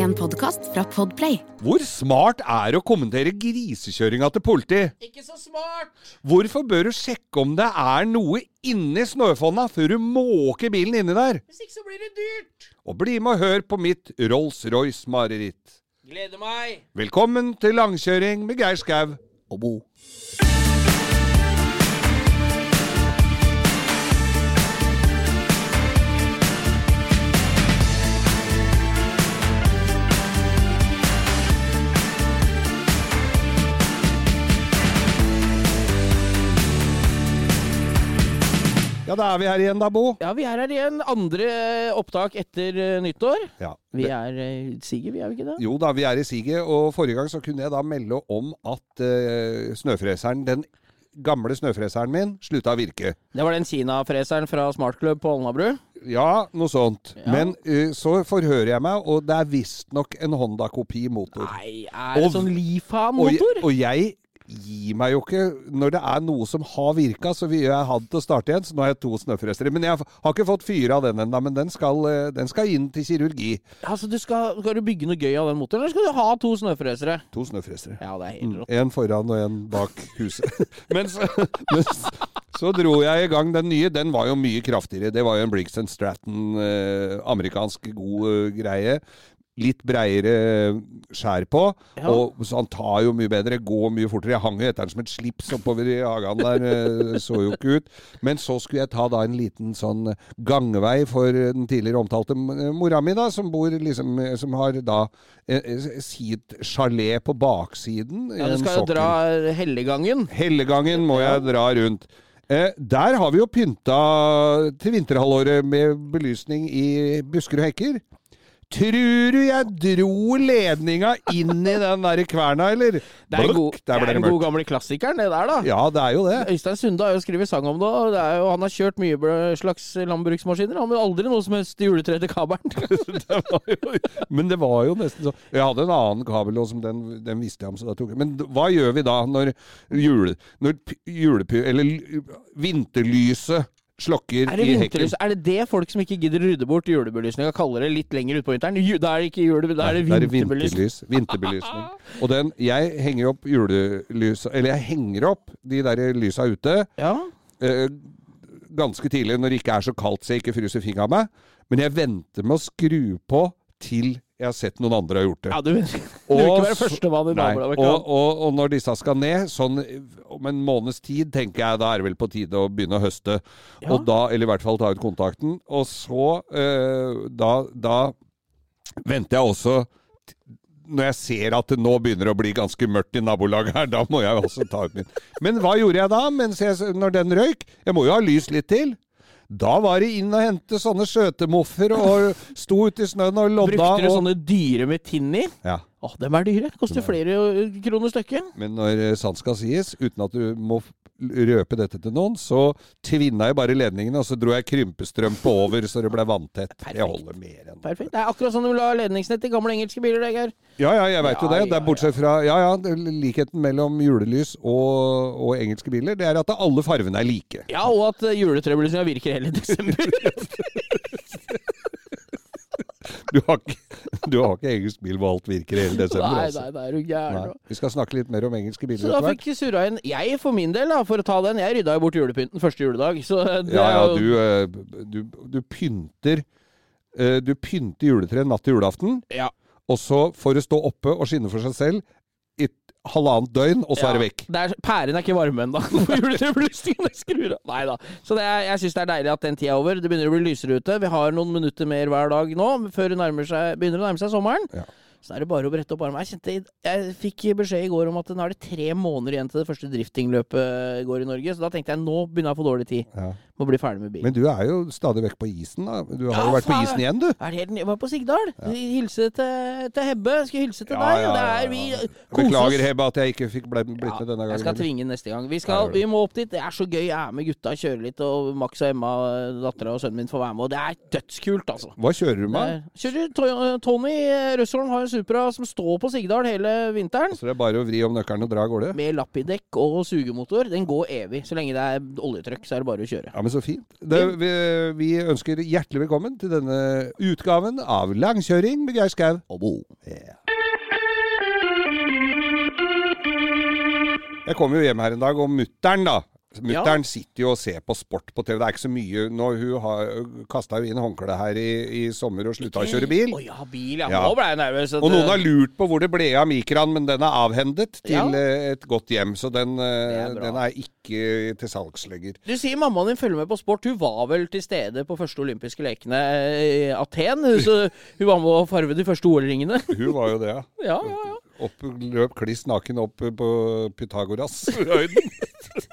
En podkast fra Podplay. Hvor smart er det å kommentere grisekjøringa til politiet? Ikke så smart! Hvorfor bør du sjekke om det er noe inni snøfonna før du måker bilen inni der? Hvis ikke så blir det dyrt. Og bli med og hør på mitt Rolls-Royce-mareritt. Gleder meg. Velkommen til langkjøring med Geir Skau og Bo. Ja, da er vi her igjen da, Bo. Ja, vi er her igjen. Andre opptak etter eh, nyttår. Ja. Vi er i siget, vi er vi ikke det? Jo da, vi er i siget, og forrige gang så kunne jeg da melde om at uh, snøfreseren, den gamle snøfreseren min, slutta å virke. Det var den kinafreseren fra Smartklubb på Alnabru. Ja, noe sånt. Ja. Men uh, så forhører jeg meg, og det er visstnok en Honda-kopi motor. Nei, er det Og- sånn Og, Lifa-motor? og jeg gir meg jo ikke Når det er noe som har virka, så vil jeg ha det til å starte igjen. Så nå har jeg to snøfrestere. Men jeg har ikke fått fyra av den ennå. Men den skal, eh, den skal inn til kirurgi. Altså, du skal, skal du bygge noe gøy av den motoren, eller skal du ha to snøfresere? To snøfresere. Ja, det er helt rått. En foran og en bak huset. men, så, men så, så dro jeg i gang den nye. Den var jo mye kraftigere. Det var jo en Briggs Stratton, eh, amerikansk god eh, greie. Litt breiere skjær på, Ja. og så han tar jo mye bedre, går mye fortere. Jeg hang jo etter han som et slips oppover i hagen der, eh, så jo ikke ut. Men så skulle jeg ta da en liten sånn gangvei for den tidligere omtalte mora mi, da, som bor liksom Som har da eh, eh, sitt sjalé på baksiden. Ja, du skal jo dra Hellegangen. Hellegangen må jeg dra rundt. Eh, der har vi jo pynta til vinterhalvåret med belysning i busker og hekker. Tror du jeg dro ledninga inn i den der kverna, eller? Det er, en god, det er den gode gamle klassikeren, det der, da. Ja, det er jo det. Øystein Sunde har jo skrevet sang om det, og det jo, han har kjørt mye slags landbruksmaskiner. Han har aldri noe som helst juletre til kabelen. det var jo, men det var jo nesten sånn. Jeg hadde en annen kabel, og som den, den visste jeg om, så da tok jeg Men hva gjør vi da når, jule, når julepy... Eller vinterlyset slokker Er det i hekken? Er det det folk som ikke gidder rydde bort julebelysninga, kaller det litt lenger utpå vinteren? Da er det ikke jule, da er det vinterbelysning. Vinterbelysning. Og den Jeg henger opp julelysa Eller jeg henger opp de der lysa ute Ja. eh, ganske tidlig når det ikke er så kaldt så jeg ikke fryser fingeren av meg. Men jeg venter med å skru på til jeg har sett noen andre har gjort det. ja, du, du vil ikke være førstemann i nabolaget. og, og, og når disse skal ned, sånn om en måneds tid, tenker jeg da er det vel på tide å begynne å høste. Ja. Og da, eller i hvert fall ta ut kontakten. Og så, eh, da, da venter jeg også når jeg ser at det nå begynner å bli ganske mørkt i nabolaget her, da må jeg også ta ut min. Men hva gjorde jeg da, mens jeg, når den røyk? Jeg må jo ha lys litt til. Da var det inn og hente sånne skjøtemoffer og sto ute i snøen og lodda. Brukte du og... sånne dyre med tinn i? Ja. Åh, dem er dyre. Koster flere eh, kroner stykket. Men når eh, sant skal sies, uten at du må røpe dette til noen, så tvinna jeg bare ledningene, og så dro jeg krympestrømpe over så det ble vanntett. Perfekt. Jeg holder mer enn Perfekt. Det er akkurat sånn du vil ha ledningsnett i gamle engelske biler, det, Geir. Ja, ja, jeg veit jo det. Det er bortsett fra Ja, ja, likheten mellom julelys og, og engelske biler, det er at alle fargene er like. Ja, og at uh, virker hele desember. Du har ikke, du har ikke engelsk bil hvor alt virker i hele desember, nei, altså. nei, det er du gæren. Vi skal snakke litt mer om engelske biler Så da etter hvert. fikk surra inn Jeg, for min del, da, for å ta den, jeg rydda jo bort julepynten første juledag. Så det Ja, ja, du, eh, du, du pynter eh, Du pynter juletreet natt til julaften. ja. Og så får det stå oppe og skinne for seg selv halvannet døgn, og så er det vekk. Det er, pæren er ikke varme ennå. Nei da. Så det er, jeg syns det er deilig at den tida er over. Det begynner å bli lysere ute. Vi har noen minutter mer hver dag nå, før det begynner å nærme seg sommeren. Ja. Så er det bare å brette opp armene. Jeg, kjente, jeg fikk beskjed i går om at nå er det tre måneder igjen til det første driftingløpet går i Norge. Så da tenkte jeg nå begynner jeg å få dårlig tid. Ja. Må bli ferdig med bilen. Men du er jo stadig vekk på isen, da. Du har Ja, jo vært på isen igjen, du. Er det helt, jeg var på Sigdal. Hilse til, til Hebbe. Skal hilse til Ja, deg. ja, ja, ja. vi Beklager. Hebbe, at jeg ikke fikk blitt med denne gangen. Jeg skal tvinge neste gang. Vi, skal, vi må opp dit. Det er så gøy. Jeg er med gutta, kjører litt, og Max og Emma, dattera og sønnen min, får være med. Og det er dødskult, altså. Hva kjører du med? Er- Kjører Tony Røsholm har Supra som står på Sigdal hele vinteren. Så det er bare å vri om nøkkelen og dra av gårde? Med lapp i dekk og sugemotor. Den går evig. Så lenge det er oljetrykk, så er det bare å kjøre. Ja, men så fint. Det, vi, vi ønsker hjertelig velkommen til denne utgaven av Langkjøring med Geir Skau. Og bo. Yeah. Jeg kom jo hjem her en dag, og mutter'n, da. Mutter'n sitter jo og ser på sport på TV. Det er ikke så mye nå. Hun kasta jo inn håndkleet her i, i sommer og slutta å kjøre bil. Oh, ja, bil, ja. Ja. Nå ble jeg nervøs. Og noen har lurt på hvor det ble av Mikran, men den er avhendet til Ja. eh, et godt hjem. Så den, eh, er den er ikke til salgs lenger. Du sier mammaen din følger med på sport. Hun var vel til stede på første olympiske lekene i Aten? Så hun var med å farve de første OL-ringene? Hun var jo det, ja. Ja, ja, ja. Opp, løp kliss naken opp på Pythagoras-høyden.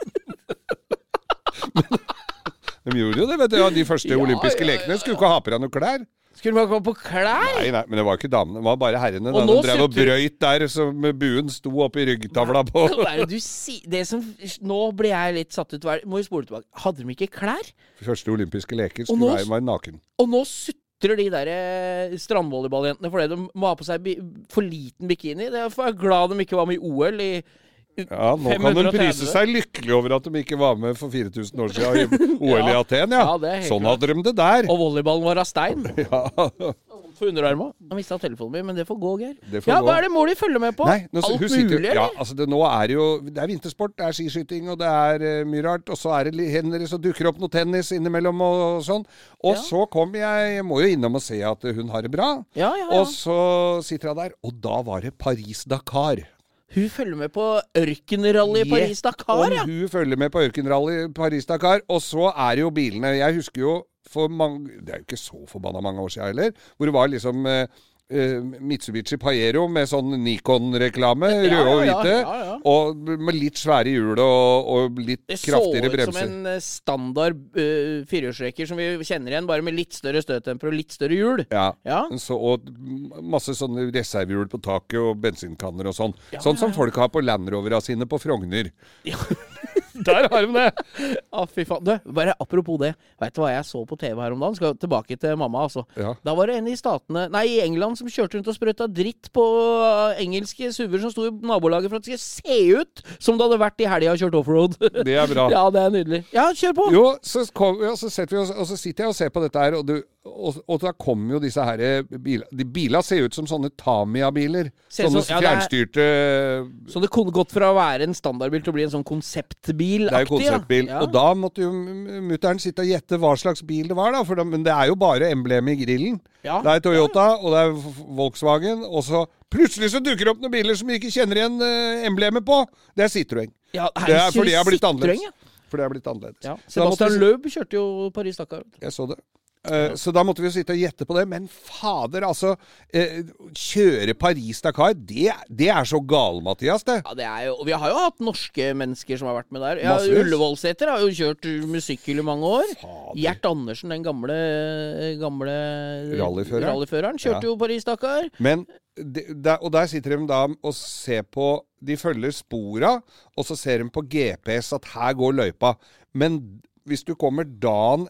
Men de gjorde jo det, vet du. Ja, de første olympiske lekene skulle ikke ha på deg noe klær. Skulle man gå på klær? Nei, nei, men det var ikke damene, det var bare herrene. Og Da. De drev og brøyt der som buen sto oppi ryggtavla på. Det du sier? Det som Nå ble jeg litt satt ut. Må jo spole tilbake. Hadde de ikke klær? Første olympiske leker nå- skulle være, naken. Og nå sutrer de der eh, strandvolleyballjentene fordi de må ha på seg for liten bikini. Det er for jeg er glad de ikke var med i OL i Ja, nå kan de 530. prise seg lykkelig over at de ikke var med for 4000 år siden i OL i Aten, ja. Ja, sånn hadde de det der. Og volleyballen var av stein. Ja. For underarma. Jeg mista telefonen min, men det får gå, Geir. Får Ja, gå. hva er det mål de følger med på? Nei, nå, Alt hun mulig, ja, altså det, nå er jo Det er vintersport, det er skiskyting, og det er uh, mye rart. Og så er det det så dukker opp noe tennis innimellom og, sånn. Og Ja. så kom jeg Jeg må jo innom og se at hun har det bra. Ja, ja, ja. Og så sitter jeg der, og da var det Paris-Dakar. Hun følger med på ørkenrally Paris-Dakar, ja. Hun følger med på ørkenrally Paris-Dakar. Og så er det jo bilene Jeg husker jo for mange Det er jo ikke så forbanna mange år siden heller. Hvor det var liksom eh, Mitsubishi Pajero med sånn Nikon-reklame. Ja, røde og hvite. ja, ja. Og med litt svære hjul og, og litt Det så kraftigere ut som en eh, standard uh, firehjulstrekker som vi kjenner igjen, bare med litt større støttemper og litt større hjul. Ja. Ja. Så, og masse sånne reservehjul på taket og bensinkanner og sånn. Sånn som folk har på Land Rovera sine på Frogner. Ja. Der har de det! ah, fy faen. Du, bare apropos det. Veit du hva jeg så på TV her om dagen? Skal tilbake til mamma, altså. Ja. Da var det en i statene Nei, i England som kjørte rundt og sprøyta dritt på uh, engelske SUV-er som sto i nabolaget for at det skulle se ut som det hadde vært i helga og kjørt offroad. Det er bra. ja, det er nydelig. Ja, kjør på! Jo, så, kom, ja, så, vi oss, og så sitter jeg og ser på dette her, og, du, og, og da kommer jo disse her bilene De Bilene ser ut som sånne Tamiya-biler. Sånne så, ja, det er- Så det kunne gått fra å være en standardbil til å bli en sånn konseptbil-aktig. Det er jo konseptbil. Ja. Og da måtte jo mutter'n sitte og gjette hva slags bil det var, da. For da, men det er jo bare emblemet i grillen. Ja. Det er Toyota, og det er Volkswagen, og så plutselig så dukker det opp noen biler som vi ikke kjenner igjen eh, emblemet på. Det er Citroën. Ja, Det er fordi jeg har blitt annerledes. For det er blitt annerledes. Ja. Sebastian Løb kjørte jo Paris-Dakar. Jeg så det. Eh, Så da måtte vi jo sitte og gjette på det. Men fader, altså. eh, kjøre Paris-Dakar, det, det er så gal-Mathias, det. Ja, det er jo, og Vi har jo hatt norske mennesker som har vært med der. Ja, Ullevålseter har jo kjørt musikkhjul i mange år. Fader. Gjert Andersen, den gamle, gamle Rallyføreren. rallyføreren, kjørte Ja. jo Paris-Dakar. Men de, der, Og der sitter de da og ser på De følger spora, og så ser de på GPS at her går løypa. Men hvis du kommer dagen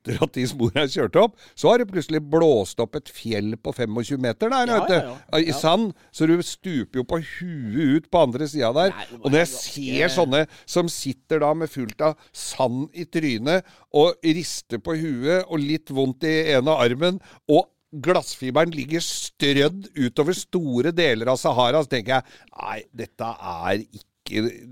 etter at de sporene kjørt opp, så har det plutselig blåst opp et fjell på 25 meter der, Ja, vet du. ja, ja. I sand. Så du stuper jo på huet ut på andre sida der. Nei, og når jeg ser sånne som sitter da med fullt av sand i trynet og rister på huet og litt vondt i ene armen, og glassfiberen ligger strødd utover store deler av Sahara, så tenker jeg nei, dette er ikke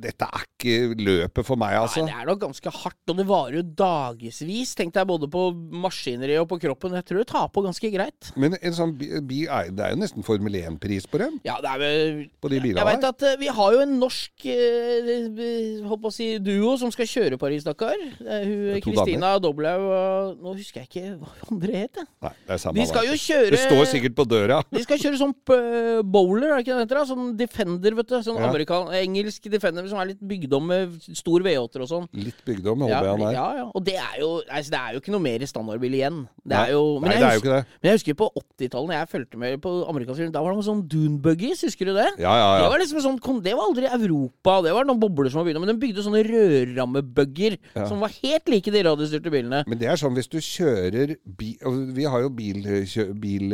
dette er ikke løpet for meg, altså. Nei, det er nok ganske hardt, og det varer jo dagevis. Tenk deg både på maskineriet og på kroppen. Jeg tror det tar på ganske greit. Men en sånn det er jo nesten Formel 1-pris på dem, Ja, det er vel på de bilene Jeg veit at eh, vi har jo en norsk eh, holdt på å si duo som skal kjøre Paris-Dakar. Hun Kristina Doblaug og Nå husker jeg ikke hva andre het. jeg. Nei, det er samme De skal jo kjøre Det står sikkert på døra. De skal kjøre sånn eh, bowler, er det ikke det det heter? Sånn Defender, vet du. Sånn Ja. engelsk klassiske Defender som er litt bygd om med stor V8-er og sånn. Litt bygd om Ja, jeg han er. ja, ja. Og det er jo altså, Det er jo ikke noe mer standardbil igjen. Det er jo, men, Nei, jeg det er jo ikke det. men jeg husker på 80-tallet, da jeg fulgte med på amerikansk film, da var det noen sånn Dune-buggies, husker du det? Ja, ja, ja. Det var liksom sånn, det var aldri Europa, det var noen bobler som var bygd om, men de bygde sånne rørrammebugger Ja. som var helt like de radiostyrte bilene. Men det er sånn hvis du kjører bi Vi har jo bilturtips. Bil.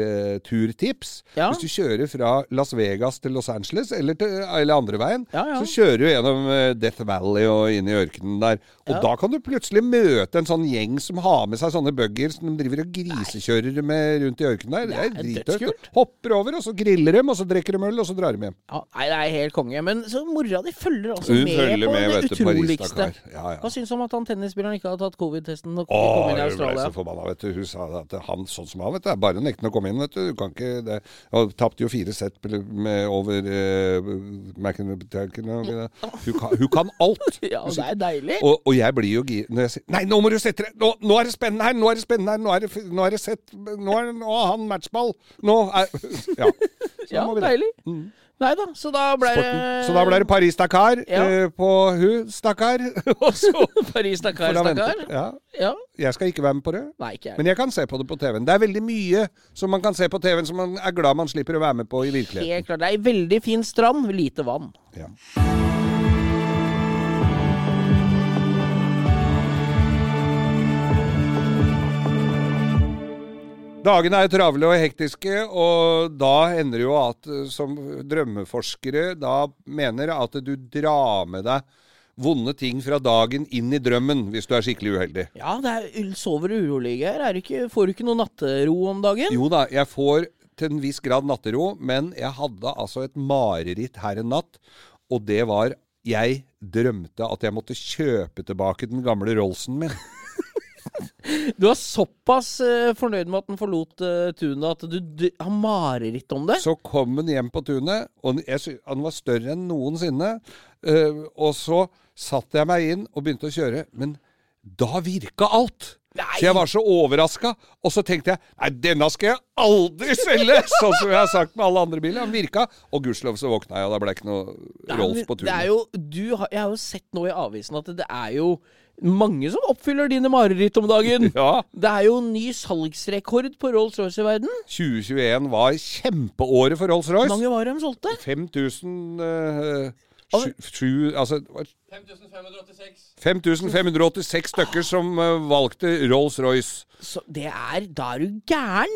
Ja. Hvis du kjører fra Las Vegas til Los Angeles, eller, til, eller andre veien, Ja, ja. så kjører du gjennom eh, Death Valley og inn i ørkenen der. Og Ja. da kan du plutselig møte en sånn gjeng som har med seg sånne bugger som de driver og grisekjører med rundt i ørkenen der. Det er Det er. Hopper over, og så griller dem, og så drikker de øl, og så drar de hjem. Ja, nei, det er helt konge. Men så mora di følger også Hun med følger på med, det vet utroligste. Ja, ja. Hva syns du om at han tennisspilleren ikke har tatt covid-testen og Åh, kom inn i Australia? hun ble så forbanna, vet du. Hun sa at han sånn som han, vet du, er bare nektende å komme inn, vet du. Du kan ikke det. Og tapte jo fire sett med over uh. Hun, kan- hun kan alt. Ja, det er deilig. Og, og jeg blir jo gira Når jeg sier Nei, nå må du sette deg! Nå, nå er det spennende her! Nå er det spennende her! Nå er det, nå er det sett Nå er, nå har han matchball! Nå er Ja. Sånn ja, deilig. Nei da, så da ble det Så da ble det Paris-Dakar Ja. uh, på hun, stakkar. Og så Paris-Dakar, stakkar. Ja. Ja. Jeg skal ikke være med på det. Nei, ikke jeg. Men jeg kan se på det på TV-en. Det er veldig mye som man kan se på TV-en som man er glad man slipper å være med på i virkeligheten. Helt klart. Det er ei veldig fin strand, lite vann. Ja. Dagene er travle og hektiske, og da ender det jo at eh, som drømmeforskere da mener at du drar med deg vonde ting fra dagen inn i drømmen hvis du er skikkelig uheldig. Ja, det er sover urolig her? Er ikke, får du ikke noe nattero om dagen? Jo da, jeg får til en viss grad nattero, men jeg hadde altså et mareritt her en natt, og det var jeg drømte at jeg måtte kjøpe tilbake den gamle Rollsen min. Du er såpass eh, fornøyd med at han forlot uh, tunet at du, du har mareritt om det? Så kom han hjem på tunet, og han var større enn noensinne. eh, og så satte jeg meg inn og begynte å kjøre, men da virka alt! Nei. Så jeg var så overraska, og så tenkte jeg nei, denne skal jeg aldri selge! sånn som jeg har sagt med alle andre biler. Han virka, og gudskjelov så våkna jeg, og da ble ikke noe Rolls på Det er jo, du, har- jeg har jo sett nå i avisen at det er jo mange som oppfyller dine mareritt om dagen. Ja, Det er jo ny salgsrekord på Rolls-Royce i verden. 2021 var kjempeåret for Rolls-Royce. Hvor mange var det de solgte? 5000 uh, sju- Altså 5586. 5586 stykker som eh, valgte Rolls-Royce. Så det er Da er du gæren!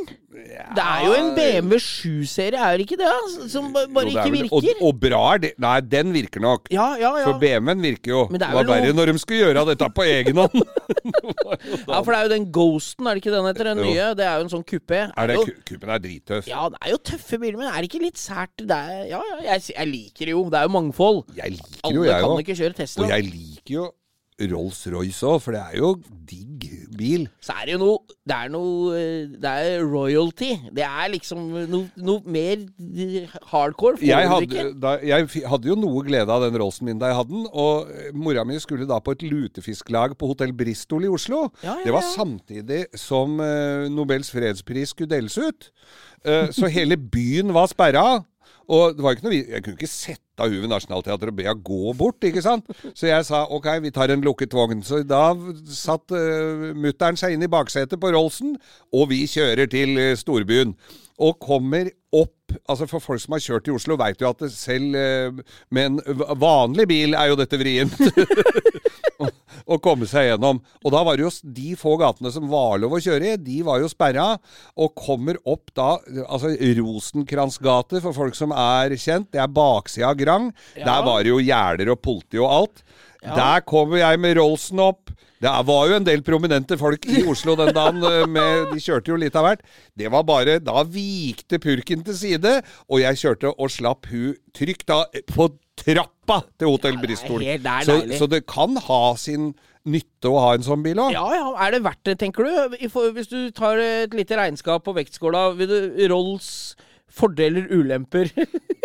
Det er jo en BMW 7-serie, er det ikke det? Som bare Jo, det ikke virker. Og, og bra er det. Nei, den virker nok. Ja, ja, ja. For BMW-en virker jo. Men Det det var verre når de skulle gjøre dette på egen hånd. ja, for det er jo den Ghosten, er det ikke den heter? Den Jo. nye? Det er jo en sånn kupé. Er det, Kupen er drittøff. ja, det er jo tøffe biler, men er det ikke litt sært? Det er, ja, ja, jeg, jeg liker det jo. Det er jo mangfold. Jeg liker Alle jo, jeg kan jo ikke kjøre Tesla. Og jeg liker jo Rolls-Royce òg, for det er jo digg bil. Så er det jo noe Det er noe eh, Det er royalty. Det er liksom noe, noe mer hardcore. Jeg hadde, da, jeg hadde jo noe glede av den Rollsen min da jeg hadde den. Og eh, mora mi skulle da på et lutefisklag på Hotell Bristol i Oslo. Ja, ja, Det var samtidig som eh, Nobels fredspris skulle deles ut. Så hele byen var sperra. Og det var ikke noe, jeg kunne ikke sette av huet ved Nationaltheatret og be henne gå bort, ikke sant. Så jeg sa ok, vi tar en lukket vogn. Så da satt uh, mutter'n seg inn i baksetet på Rollsen, og vi kjører til uh, storbyen. Og kommer opp Altså For folk som har kjørt i Oslo, veit jo at det selv eh, med en vanlig bil er jo dette vrient. å- komme seg gjennom. Og da var det jo de få gatene som var lov å kjøre i, de var jo sperra. Og kommer opp da Altså Rosenkrantz gate, for folk som er kjent, det er baksida av Grang. Ja. Der var det jo gjerder og politi og alt. Der kommer jeg med Rolsen opp. Det var jo en del prominente folk i Oslo den dagen. eh, Med, de kjørte jo litt av hvert. Det var bare Da vikte purken til side, og jeg kjørte og slapp hun trygt da på trappa til Hotell Ja, Bristol. helt- det så, så det kan ha sin nytte å ha en sånn bil òg. Ja, ja, Er det verdt det, tenker du? Hvis du tar et lite regnskap på vektskåla, vil du Rolls Fordeler, ulemper.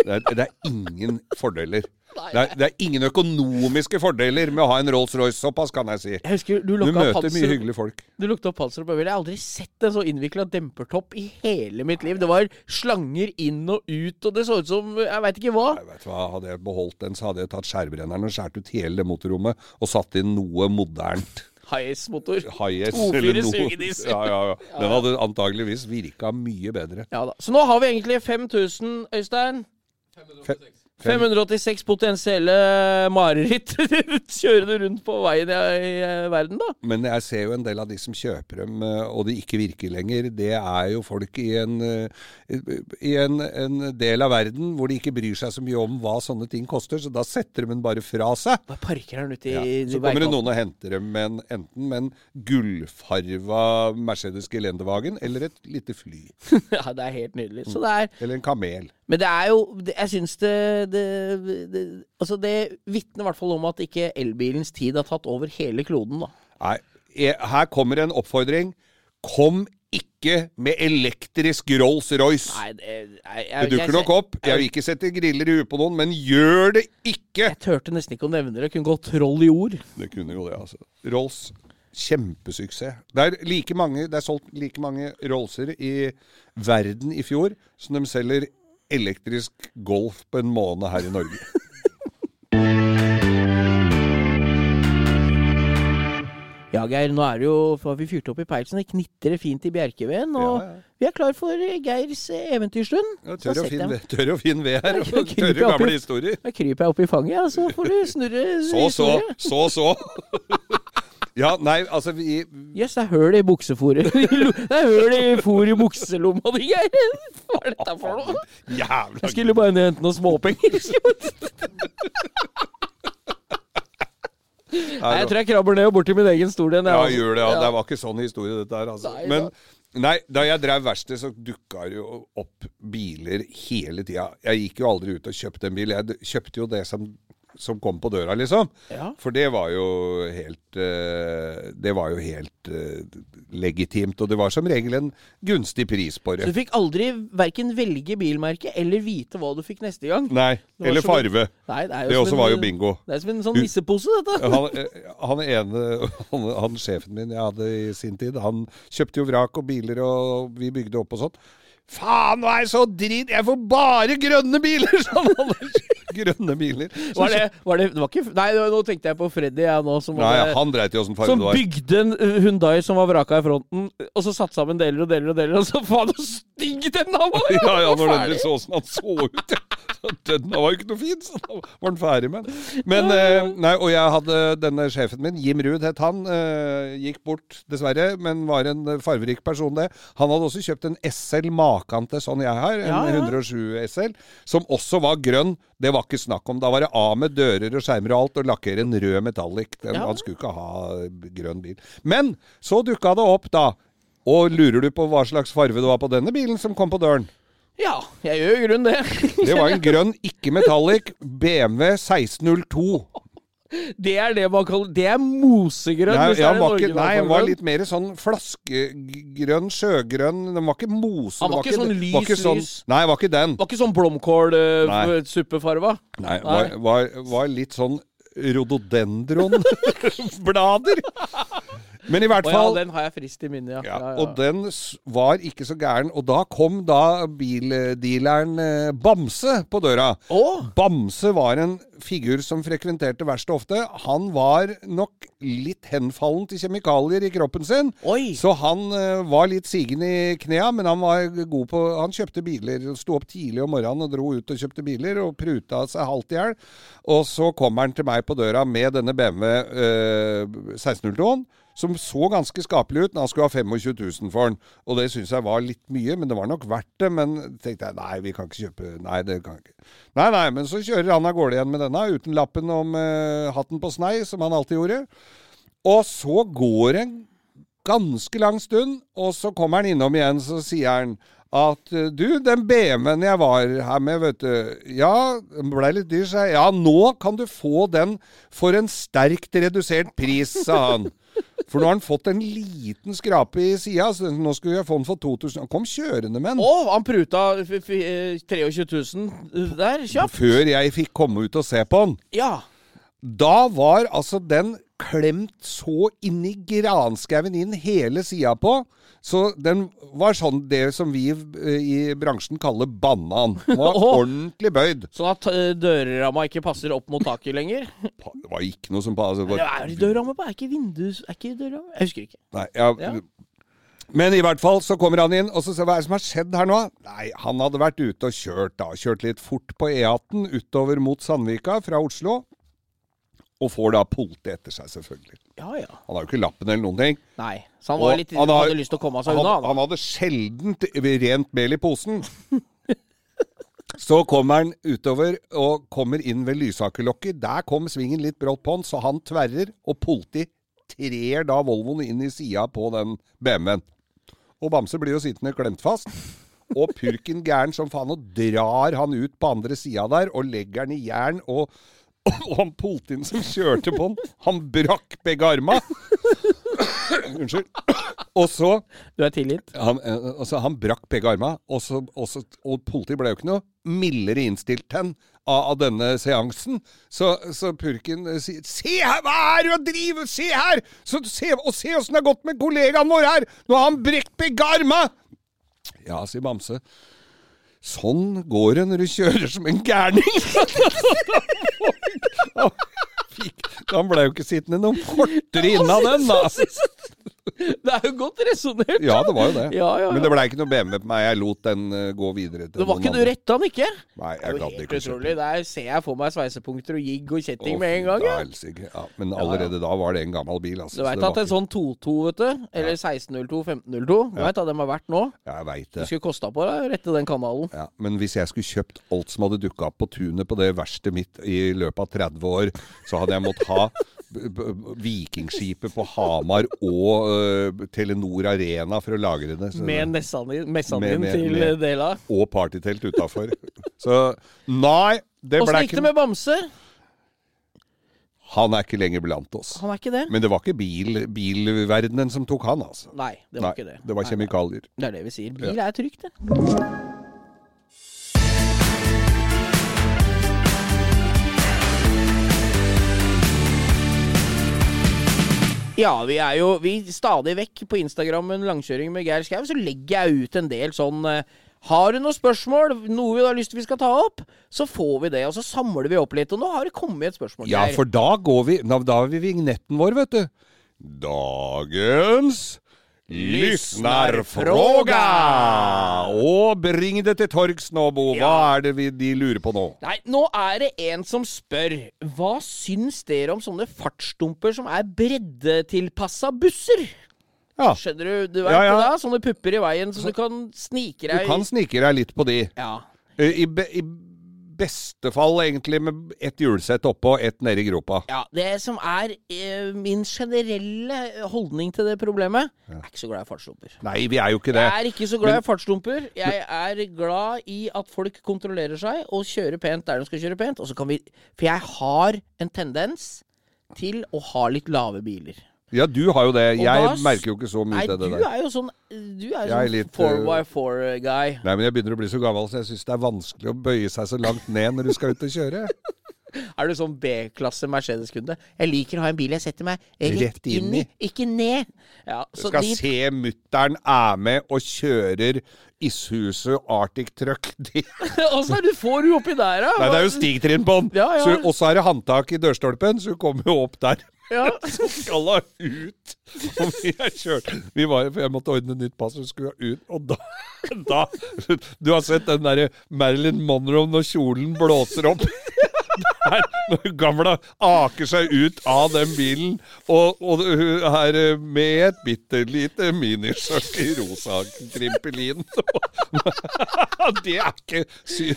Det er, det er ingen fordeler. Det er, det er ingen økonomiske fordeler med å ha en Rolls-Royce, såpass kan jeg si. Jeg husker du Du møter panser mye hyggelige folk. Du lukta panser og bøyler. Jeg har aldri sett en så innvikla dempertopp i hele mitt liv. Det var slanger inn og ut, og det så ut som jeg veit ikke hva. Jeg vet hva, Hadde jeg beholdt den, så hadde jeg tatt skjærbrenneren og skåret ut hele det motorrommet og satt inn noe modernt. High-motor. High-S To, eller noe. Sugedis. Ja, ja, ja. Den hadde antageligvis virka mye bedre. Ja da. Så nå har vi egentlig 5000, Øystein. 586. 586 potensielle mareritt kjørende rundt på veien i, eh, verden, da. Men jeg ser jo en del av de som kjøper dem, eh, og de ikke virker lenger. Det er jo folk i en, eh, i en, en del av verden hvor de ikke bryr seg så mye om hva sånne ting koster, så da setter de den bare fra seg. Bare parker den ute i Ja. Så kommer det noen og henter dem med en, enten med en gullfarva Mercedes Gelendewagen eller et lite fly. ja, det er helt nydelig. Så det er Eller en kamel. Men det er jo Jeg syns det, det, det Altså, det vitner i hvert fall om at ikke elbilens tid har tatt over hele kloden, da. Nei, her kommer en oppfordring. Kom ikke med elektrisk Rolls-Royce. Nei, det, jeg, Det dukker nok opp. Jeg vil ikke sette griller i huet på noen, men gjør det ikke! Jeg turte nesten ikke å nevne det. Kunne gått troll i ord. Det kunne jo det, altså. Rolls, kjempesuksess. Det er, like mange, det er solgt like mange Rollser i verden i fjor som de selger elektrisk Golf på en måned her i Norge. Ja, Geir, nå er det jo for har vi fyrt opp i peisen. Det knitrer fint i Bjerkeveen. Og Ja, ja. vi er klar for Geirs eventyrstund. Ja, tørr, og fin, tørr og fin ved her, og tørre gamle historier. Da kryper jeg opp i fanget, og så får du snurre Så, så, så, så. Ja, nei, altså vi Jøss, det er høl i buksefòret. Det er høl i fòr i bukselomma di, Geir. Hva er dette for noe? Jævla Jeg skulle bare ned og hente noen småpenger. Nei, jeg tror jeg krabber ned og bort til min egen stol igjen. Ja, altså. gjør det. Ja. Det var ikke sånn historie, dette her. Altså. Nei, Men nei, da jeg drev verksted, så dukka det jo opp biler hele tida. Jeg gikk jo aldri ut og kjøpte en bil. Jeg kjøpte jo det som, som kom på døra, liksom. Ja. For det var jo helt eh, Det var jo helt eh, legitimt. Og det var som regel en gunstig pris på det. Så du fikk aldri verken velge bilmerke eller vite hva du fikk neste gang? Nei. Eller farve. en-. Nei, det Det også en- var jo bingo. Det er som en sånn nissepose, dette. Han, eh, han ene, han, han sjefen min jeg hadde i sin tid, han kjøpte jo vrak og biler, og vi bygde opp og sånn. Faen, nå er jeg så drit! Jeg får bare grønne biler! Sånn, han. grønne biler. Var det, var det, det var ikke Nei, nå tenkte jeg på Freddy, jeg nå, som, Nei, det, han dreit i åssen farge det var. bygde en Hundai Hyundai som var vraka i fronten, og så satte sammen deler og deler og deler, og så faen så stygg den var! Ja, ja, når den så åssen han så ut. Den var jo ikke noe fin, så da var den ferdig med den. Men, eh, nei, og jeg hadde denne sjefen min, Jim Ruud het han, eh, gikk bort dessverre, men var en farverik person det. Han hadde også kjøpt en SL maken til sånn jeg har, en Ja, ja. 107 SL, som også var grønn. Det var ikke snakk om. Da var det av med dører og skjermer og alt, og lakkere en rød metallic. Den, Ja. Han skulle ikke ha grønn bil. Men så dukka det opp, da. Og lurer du på hva slags farve det var på denne bilen som kom på døren? Ja, jeg gjør i grunnen det. Det var en grønn, ikke metallic, BMW 1602. Det er det man kaller Det er mosegrønn. Nei, ja, var ikke, nei, den var litt mer sånn flaskegrønn, sjøgrønn. Den var ikke mose. Den det var ikke sånn lys, var lys, sånn- lys. Nei, var ikke den. Var ikke sånn blomkålsuppefarga? Uh, nei, Nei, var, var, var litt sånn rhododendron-blader. Men i hvert Å ja, fall den har jeg frist i minnet, ja. Ja, ja, ja. og den var ikke så gæren. Og da kom da bildealeren eh, Bamse på døra. Oh. Bamse var en figur som frekventerte verkstedet ofte. Han var nok litt henfallen til kjemikalier i kroppen sin. Oi! Så han uh, var litt sigen i knea, men han var god på Han kjøpte biler. Sto opp tidlig om morgenen og dro ut og kjøpte biler, og pruta seg halvt i hjel. Og så kommer han til meg på døra med denne BMW uh, 1602-en. Som så ganske skapelig ut når han skulle ha 25 000 for den. Og det syns jeg var litt mye, men det var nok verdt det. Men tenkte jeg nei, vi kan ikke kjøpe Nei, det kan ikke. Nei, nei, men så kjører han av gårde igjen med denne, uten lappen om eh, hatten på snei, som han alltid gjorde. Og så går det en ganske lang stund, og så kommer han innom igjen, så sier han at eh, du, den BMW-en jeg var her med, vet du, ja, den ble litt dyr, sa jeg. Ja, nå kan du få den for en sterkt redusert pris, sa han. For nå har han fått en liten skrape i sida, så nå skulle jeg få den for 2000. Han kom kjørende med den. Å, han pruta f f eh, 23 000 der, kjapt. Før jeg fikk komme ut og se på den. Ja. Da var altså den klemt så inni granskauen inn hele sida på. Så den var sånn det som vi eh, i bransjen kaller banan. Den var ordentlig bøyd. Sånn at eh, dørramma ikke passer opp mot taket lenger. Det var ikke noe som passet Det er dørramme på, er ikke vindus Er ikke dørramme? Jeg husker ikke. Nei. Ja. Men i hvert fall så kommer han inn, og så ser vi hva er det som har skjedd her nå. Nei, han hadde vært ute og kjørt da. Kjørt litt fort på E18 utover mot Sandvika fra Oslo. Og får da politi etter seg, selvfølgelig. Ja, ja. Han har jo ikke lappen eller noen ting. Nei. Så han, var Og litt, han har- hadde lyst til å komme seg Han, unna. han hadde sjelden rent mel i posen. Så kommer han utover og kommer inn ved Lysakerlokket. Der kom svingen litt brått på han, så han tverrer, og politi trer da Volvoen inn i sida på den BMW-en. Og Bamse blir jo sittende klemt fast. Og purken gæren som faen, og drar han ut på andre sida der, og legger han i jern. Og, og han politien som kjørte på han, han brakk begge arma. Unnskyld. Og så Du er tilgitt? han, eh, altså, han brakk begge arma, og, så, og, så, og politiet ble jo ikke noe mildere innstilt enn av, av denne seansen. Så, så purken eh, sier 'Se her, hva er det du driver Se her! Så, se, og se åssen det har gått med kollegaen vår her! Nå har han brekt begge arma!' Ja, sier Bamse. Sånn går det når du kjører som en gærning. Han ble jo ikke sittende noen fortere innan den, da. Det er jo godt resonnert. Ja, det var jo det. Ja, ja, ja. Men det blei ikke noe BMW på meg. Jeg lot den eh, gå videre. til Det var noen ikke du retta den ikke? Nei, er jeg gadd ikke utrolig. Der ser jeg for meg sveisepunkter og jigg og kjetting oh, med en gang. Ja. Ja, men allerede da var det en gammel bil. Altså, Du veit at en sånn 22, vet du, eller 1602, 1502, du vet at de har vært nå? Ja, jeg veit Det det. skulle kosta på deg å rette den kanalen. Ja, men hvis jeg skulle kjøpt alt som hadde dukka opp på tunet på det verkstedet mitt i løpet av 30 år, så hadde jeg måttet ha Vikingskipet på Hamar og uh, Telenor Arena for å lagre det. Så, Med Nessan din, til Dela. og partytelt utafor. Så nei, det Åssen gikk det med Bamse? Han er ikke lenger blant oss. Han er ikke det? Men det var ikke bil, bilverdenen som tok han, altså. Nei, det var Nei, ikke det. det var kjemikalier. Det er det vi sier. Bil er trygt, det. Ja, vi er jo vi stadig vekk på Instagrammen Langkjøring med Geir Skau, så legger jeg ut en del sånn eh, Har du noen spørsmål, noe vi har lyst til vi skal ta opp, så får vi det. Og så samler vi opp litt. Og nå har det kommet et spørsmål, Ja, for da går vi da har vi vignetten vår, vet du. Dagens Lyssnarfråga! Og bring det til torgs nå, Bo. Hva Ja. er det vi, de lurer på nå? Nei, nå er det en som spør Hva syns dere om sånne fartsdumper som er breddetilpassa busser? Ja, Skjønner du? Du vet Ja, ja. det? Sånne pupper i veien, så du kan snike du deg kan snike deg litt på de. Ja. I, I, be, I beste fall egentlig med ett hjulsett oppå og ett nede i gropa. ja. Det som er eh, min generelle holdning til det problemet Jeg er ikke så glad i fartsdumper. Nei, vi er jo ikke det. Jeg er ikke så glad i fartsdumper. Jeg er glad i at folk kontrollerer seg og kjører pent der de skal kjøre pent. Og så kan vi For jeg har en tendens til å ha litt lave biler. Ja, du har jo det. Jeg da merker jo ikke så mye Nei, til du det der. er jo sånn Du er Jeg sånn litt, 4x4-guy. Nei, men jeg begynner å bli så gammel, så jeg syns det er vanskelig å bøye seg så langt ned når du skal ut og kjøre. Er du sånn B-klasse Mercedes-kunde? Jeg liker å ha en bil jeg setter meg rett, inn i, ikke ned. Ja, Du skal de, se mutter'n er med og kjører Ishuset Arctic Truck. Åssen er det du får du oppi der, da? nei, det er jo stigtrinn på den. Ja, ja. Og så er det håndtak i dørstolpen, så du kommer jo opp der. Ja. Så skal hun ut. Og vi er kjørt Vi var, for Jeg måtte ordne nytt pass, og skulle ut. Og da, da Du har sett den derre Marilyn Monroe når kjolen blåser opp? Der, når gamla aker seg ut av den bilen, og, og hun er eh, med et bitte lite miniskjørt i rosa krimpelin. Det er ikke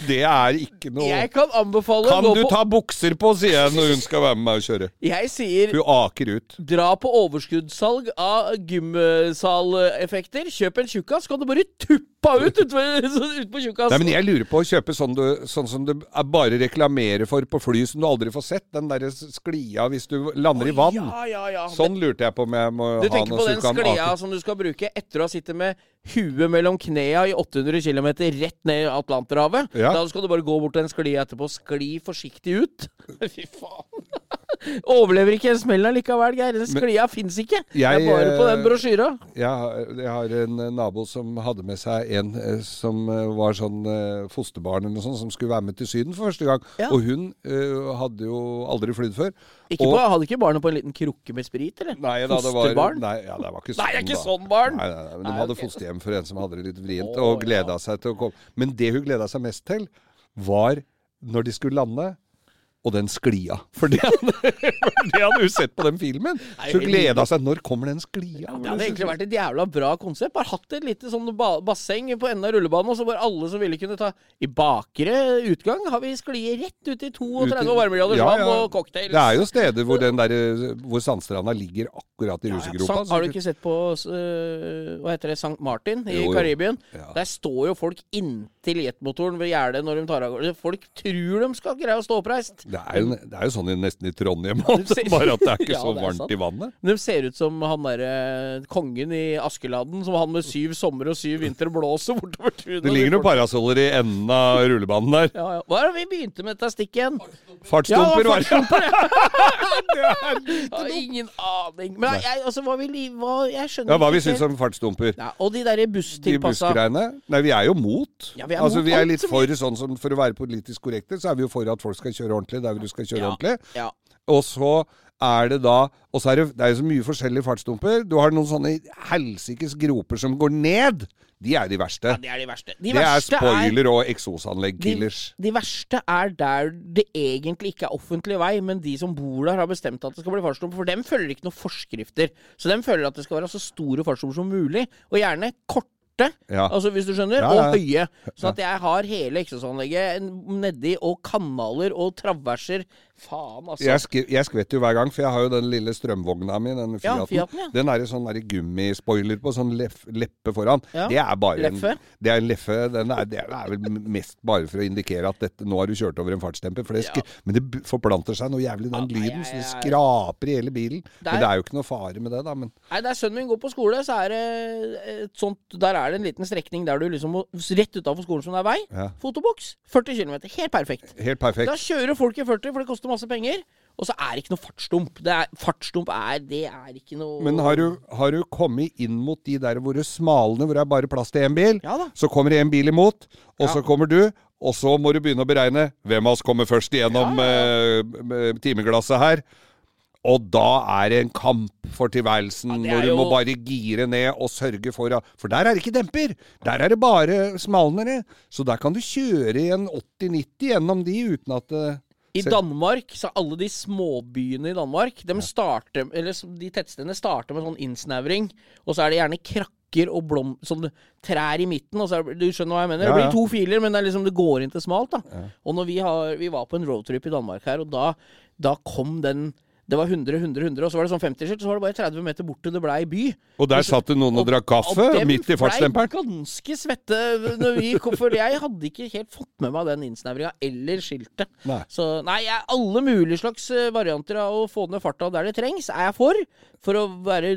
Det er ikke noe Jeg kan anbefale Kan du ta bukser på, sier jeg når hun skal være med meg og kjøre. Jeg sier Hun aker ut. dra på overskuddssalg av gymsaleffekter. Kjøp en tjukkas, kan du bare tuppa ut utpå ut på tjukkas. Nei, men jeg lurer på å kjøpe sånn, du, sånn som du bare reklamerer for på fly lysen du aldri får sett. Den derre sklia hvis du lander i vann. Ja, ja, ja. Sånn lurte jeg på må Du tenker på den sklia ake- som du skal bruke etter å ha sittet med huet mellom knea i 800 km rett ned i Atlanterhavet? Da skal du bare gå bort til den sklia etterpå, skli forsiktig ut. Fy faen. Overlever ikke en smell allikevel, Geir. Den sklia fins ikke. det er Jeg, bare på den eh, brosjyra. Jeg, har- jeg har en eh, nabo som hadde med seg en eh, som eh, var sånn eh, fosterbarn eller noe sånt, som skulle være med til Syden for første gang. Ja. Og hun uh, hadde jo aldri flydd før. Ikke og- på, hadde ikke barnet på en liten krukke med sprit, eller? Nei, da, det var, Fosterbarn? nei, ja, det var ikke sånn. Nei, det er ikke sånn barn! Nei, nei, men De hadde okay. fosterhjem for en som hadde det litt vrient, oh, og gleda seg til å komme. Men det hun gleda seg mest til, var når de skulle lande. Og den sklia. For det hadde, hun sett på den filmen. Så gleda seg. Når kommer den sklia? Det hadde egentlig vært et jævla bra konsept. Bare hatt et lite sånn ba basseng på enden av rullebanen, og så bare alle som ville kunne ta I bakre utgang har vi sklie rett ut i 32 Ute- varmegraders Ja, ja. og cocktails. Det er jo steder hvor, den der, hvor sandstranda ligger akkurat i rusegropa. Ja, har du ikke sett på uh, Hva heter det? St. Martin i Jo, jo. Karibien? Ja. Der står jo folk inntil jetmotoren ved gjerdet når de tar av gårde. Folk tror de skal greie å stå oppreist. Det er, jo, det er jo sånn i, nesten i Trondheim òg, bare at det er ikke Ja, så er varmt sant. i vannet. De ser ut som han derre kongen i Askeladden, som han med syv sommer og syv vinter blåser bortover tunet. Det ligger noen parasoller i enden av rullebanen der. ja, ja. Hva er det vi begynte med dette stikket igjen? Fartsdumper var det. ingen aning. Men jeg, altså, hva vi hva, Jeg skjønner Ja, hva vi syns om fartsdumper. ja, Og de derre De busstilpassa bussgreiene. Nei, vi er jo mot. Ja, vi er altså, mot vi er litt for sånn som For å være politisk korrekte, så er vi jo for at folk skal kjøre ordentlig der du skal kjøre Ja. ordentlig. Ja. Og så er det da Og så er det, det er jo så mye forskjellige fartsdumper. Du har noen sånne helsikes groper som går ned. De er de verste. ja, det er de verste. De det er spoiler spoiler og eksosanlegg-killers. De, de verste er der det egentlig ikke er offentlig vei, men de som bor der, har bestemt at det skal bli fartsdump. For dem følger ikke noen forskrifter. Så dem føler at det skal være så store fartsdumper som mulig, og gjerne korte. Ja. Altså hvis du skjønner, Ja, og høye. Sånn at jeg har hele eksosanlegget nedi, og kanaler og traverser. Faen, altså. Jeg, sk jeg skvetter jo hver gang, for jeg har jo den lille strømvogna mi, den Fiaten. Fiaten. Den er i sånn der gummispoiler på, sånn leppe foran. Det er bare Leffe? En, det er en leffe. Den er, det er vel mest bare for å indikere at dette, nå har du kjørt over en fartsdemper. Det Men det forplanter seg noe jævlig, den lyden, så det skraper i hele bilen. Der- Men det er jo ikke noe fare med det, da. Men Nei, Der sønnen min går på skole, så er det et sånt Der er det en liten strekning der du liksom må Rett utafor skolen som det er vei. Ja. Fotoboks. 40 km. Helt perfekt. helt Da kjører folk i 40, for det koster masse penger. Og så er det ikke noe fartsdump. Det er, fartsdump er Det er ikke noe Men har du, har du kommet inn mot de der hvor det er smalne, hvor det er bare plass til én bil? Ja da. Så kommer det en bil imot, og Ja. så kommer du. Og så må du begynne å beregne hvem av oss kommer først igjennom eh, timeglasset her. Og da er det en kamp for tilværelsen, Ja, hvor du du må bare gire ned og sørge for at For der er det ikke demper! Der er det bare smalnere. Så der kan du kjøre i en 80-90 gjennom de uten at det I Danmark, så alle de småbyene i Danmark, de starter Eller de tettstedene starter med sånn innsnevring, og så er det gjerne krakker og blom... Sånn trær i midten, og så er Du skjønner hva jeg mener? Ja, Det blir to filer, men det, er liksom, det går inn til smalt, da. Og når vi, har, vi var på en roadtrip i Danmark her, og da, da kom den Det var 100, 100, 100, og så var det sånn 50-skilt, så var det bare 30 meter bort til det blei by. Og der satt det noen og drakk kaffe og midt i fartsdemperen. ganske svette når vi kom, for jeg hadde ikke helt fått med meg den innsnevringa eller skiltet. Nei. Så nei, jeg, alle mulige slags eh, varianter av å få ned farta der det trengs, er jeg for. For å være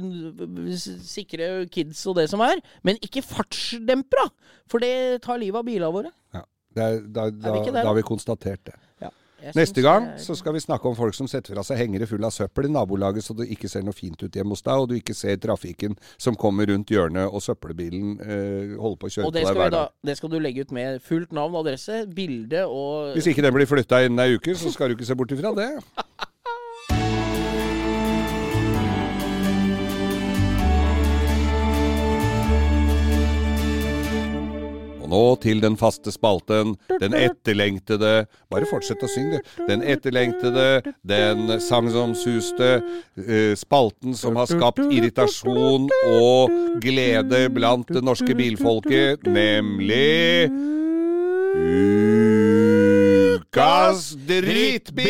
sikre kids og det som er. Men ikke fartsdempera! For det tar livet av bilene våre. Ja, det er, da, da, vi ikke da har vi konstatert det. Ja, Neste gang så skal vi snakke om folk som setter fra seg hengere full av søppel i nabolaget, så det ikke ser noe fint ut hjemme hos deg, og du ikke ser trafikken som kommer rundt hjørnet, og søppelbilen eh, holder på å kjøre på deg hver dag. da, det skal du legge ut med fullt navn, adresse, bilde og Hvis ikke den blir flytta innen ei uke, så skal du ikke se bort ifra det. Nå til den faste spalten, den etterlengtede Bare fortsett å synge, du. Den etterlengtede, den sagnomsuste eh, spalten som har skapt irritasjon og glede blant det norske bilfolket, nemlig Ukas drittbil!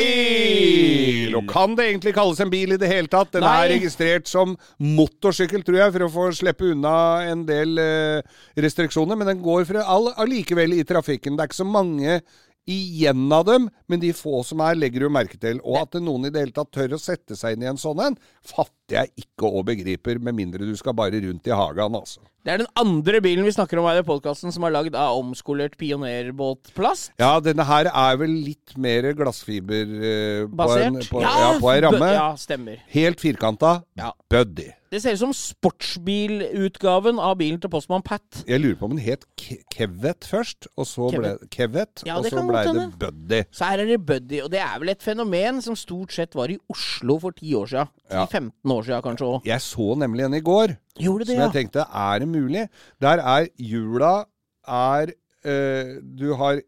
Og kan det egentlig kalles en bil i det hele tatt? Den Nei. er registrert som motorsykkel, tror jeg, for å få slippe unna en del uh, restriksjoner. Men den går for all, allikevel i trafikken. Det er ikke så mange igjen av dem, men de få som er, legger du merke til. Og at noen i det hele tatt tør å sette seg inn i en sånn en, fatter jeg ikke og begriper, med mindre du skal bare rundt i hagen, altså. Det er den andre bilen vi snakker om her i podkasten som er lagd av omskolert pionerbåtplast. Ja, denne her er vel litt mer glassfiber eh, på, en, på, ja, på en ramme. Ja, stemmer. Helt firkanta. Ja. Buddy. Det ser ut som sportsbilutgaven av bilen til postmann Pat. Jeg lurer på om den het Ke- Kevet først, og så ble Kevet. Ja, og så blei ble det. Buddy. Så her er det Buddy, og det er vel et fenomen som stort sett var i Oslo for ti år. Ja. 10-15 år siden kanskje òg. Jeg så nemlig en i går. Gjorde det, Som ja. jeg tenkte, er det mulig? Der er jula er øh, Du har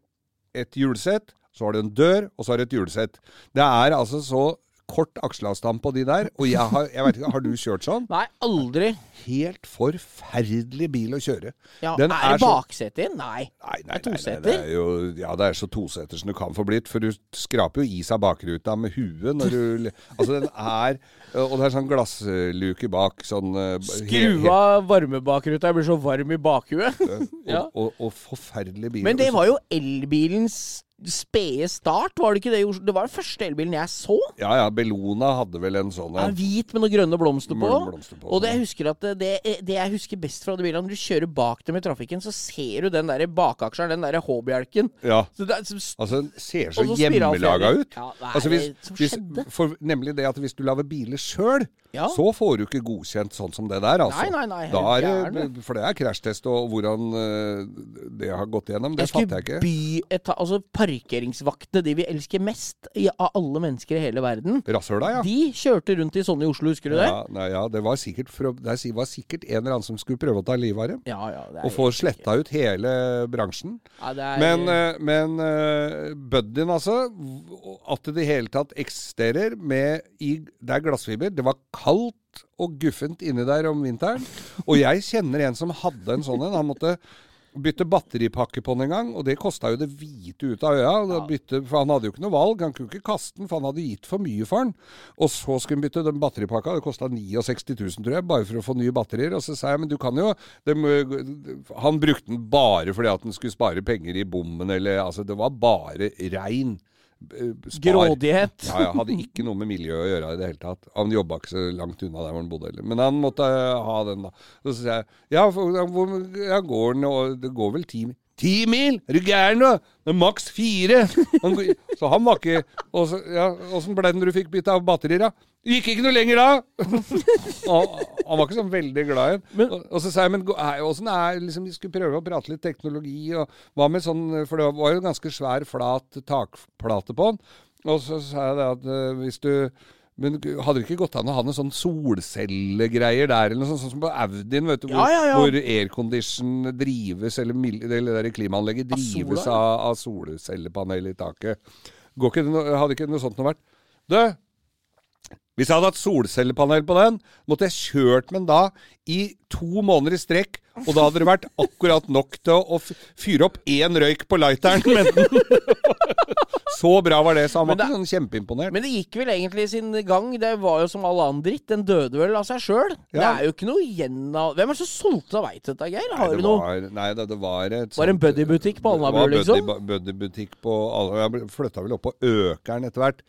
et hjulsett, så har du en dør, og så har du et hjulsett. Det er altså så kort akselavstand på de der. Og jeg har, jeg vet ikke, har du kjørt sånn? Nei, aldri. Helt forferdelig bil å kjøre. Ja, Den er det så- baksete i? Nei. Nei, nei, Det nei, toseter? det jo, ja, det er så toseter som du kan få blitt. For du skraper jo is av bakruta med huet når du Altså, den er Og det er sånn glassluke bak. Sånn eh, Skru av varmebakruta, jeg blir så varm i bakhuet. Og, Ja. og, og forferdelig bil. Men det var jo elbilens spede start, var det ikke det? Det var den første elbilen jeg så. Ja ja, Bellona hadde vel en sånn Ja, en. hvit med noen grønne blomster på. Blomster på, og det jeg husker at det, det jeg husker best fra de bilene, når du kjører bak dem i trafikken, så ser du den der bakaksjeren, den der H-bjelken. Ja. Så det er, som Altså, den ser så så hjemmelaga ut. Ja, hva er altså, hvis, det som hvis, skjedde? for, nemlig det at hvis du lager biler sjøl, Ja. så får du ikke godkjent sånn som det der, altså. Nei, nei, nei, er det, for det er krasjtest, og hvordan eh, det har gått gjennom, det fatter jeg ikke. by eta, altså Parkeringsvaktene, de vi elsker mest i, av alle mennesker i hele verden, Rasshøla, ja. de kjørte rundt i sånne i Oslo, husker du det? Ja, nei, ja, det var sikkert, for, det var sikkert en eller annen som skulle prøve å ta livet av dem. Ja, ja, det er Og få sletta ut hele bransjen. Ja, det er, Men, eh, men uh, Buddyen, altså. At det i hele tatt eksisterer med i, Det er glassfiber. Det var kaldt og guffent inni der om vinteren. Og jeg kjenner en som hadde en sånn en. Han måtte bytte batteripakke på den en gang, og det kosta jo det hvite ut av øya. Ja. Bytte, for han hadde jo ikke noe valg. Han kunne ikke kaste den, for han hadde gitt for mye for den. Og så skulle han bytte den batteripakka. Det kosta 69 000, tror jeg, bare for å få nye batterier. Og så sa jeg men du kan jo de, Han brukte den bare fordi at han skulle spare penger i bommen, eller altså Det var bare rein spar. Grådighet. Ja, ja, hadde ikke noe med miljø å gjøre i det hele tatt. Han jobba ikke så langt unna der hvor han bodde heller. Men han måtte eh, ha den, da. Så sier jeg ja, hvor ja, går den, det går vel ti mil. Ti mil? Er du gæren, da? Det er maks fire. Han, så han var ikke Åssen ja, ble det når du fikk bytte av batterier, da? Gikk ikke noe lenger da! Og, han var ikke sånn veldig glad i den. Og, og så sa jeg men åssen er liksom, Vi skulle prøve å prate litt teknologi, og hva med sånn For det var jo en ganske svær, flat takplate på den. Og så sa jeg det at uh, hvis du men hadde det ikke gått an å ha noen sånn solcellegreier der, eller noe sånt, sånn som på Audien, vet du, hvor, Ja, ja, ja. hvor aircondition drives, eller, eller det klimaanlegget drives av, av solcellepanelet i taket. Går ikke, hadde ikke noe sånt noe vært Du, hvis jeg hadde hatt solcellepanel på den, måtte jeg kjørt med den da i to måneder i strekk, og da hadde det vært akkurat nok til å fyre opp én røyk på lighteren. Så bra var det, så han var det- ikke sånn kjempeimponert. Men det gikk vel egentlig sin gang. Det var jo som all annen dritt. Den døde vel av seg sjøl. Det er jo ikke noe igjen av Hvem er det som solgte av til dette, Geir? Har Nei, du noe var, nei, det, det var et Var det en buddybutikk på Alnabru, liksom? buddybutikk på Alnabru. Jeg flytta vel opp på Økeren etter hvert.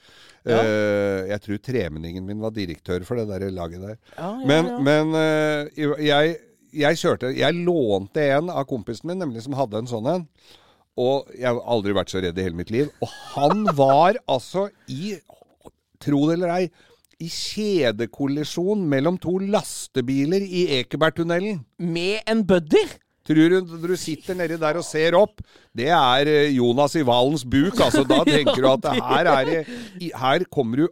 Ja. Eh, jeg tror tremenningen min var direktør for det der laget der. Ja, ja, Men, ja. men eh, jeg, jeg kjørte Jeg lånte en av kompisen min, nemlig som hadde en sånn en. Og jeg har aldri vært så redd i hele mitt liv. Og han var altså i Tro det eller ei i kjedekollisjon mellom to lastebiler i Ekebergtunnelen. Med en buddy? Tror du du sitter nedi der og ser opp, det er eh, Jonas i Valens buk, altså. Da tenker du at her er Her kommer du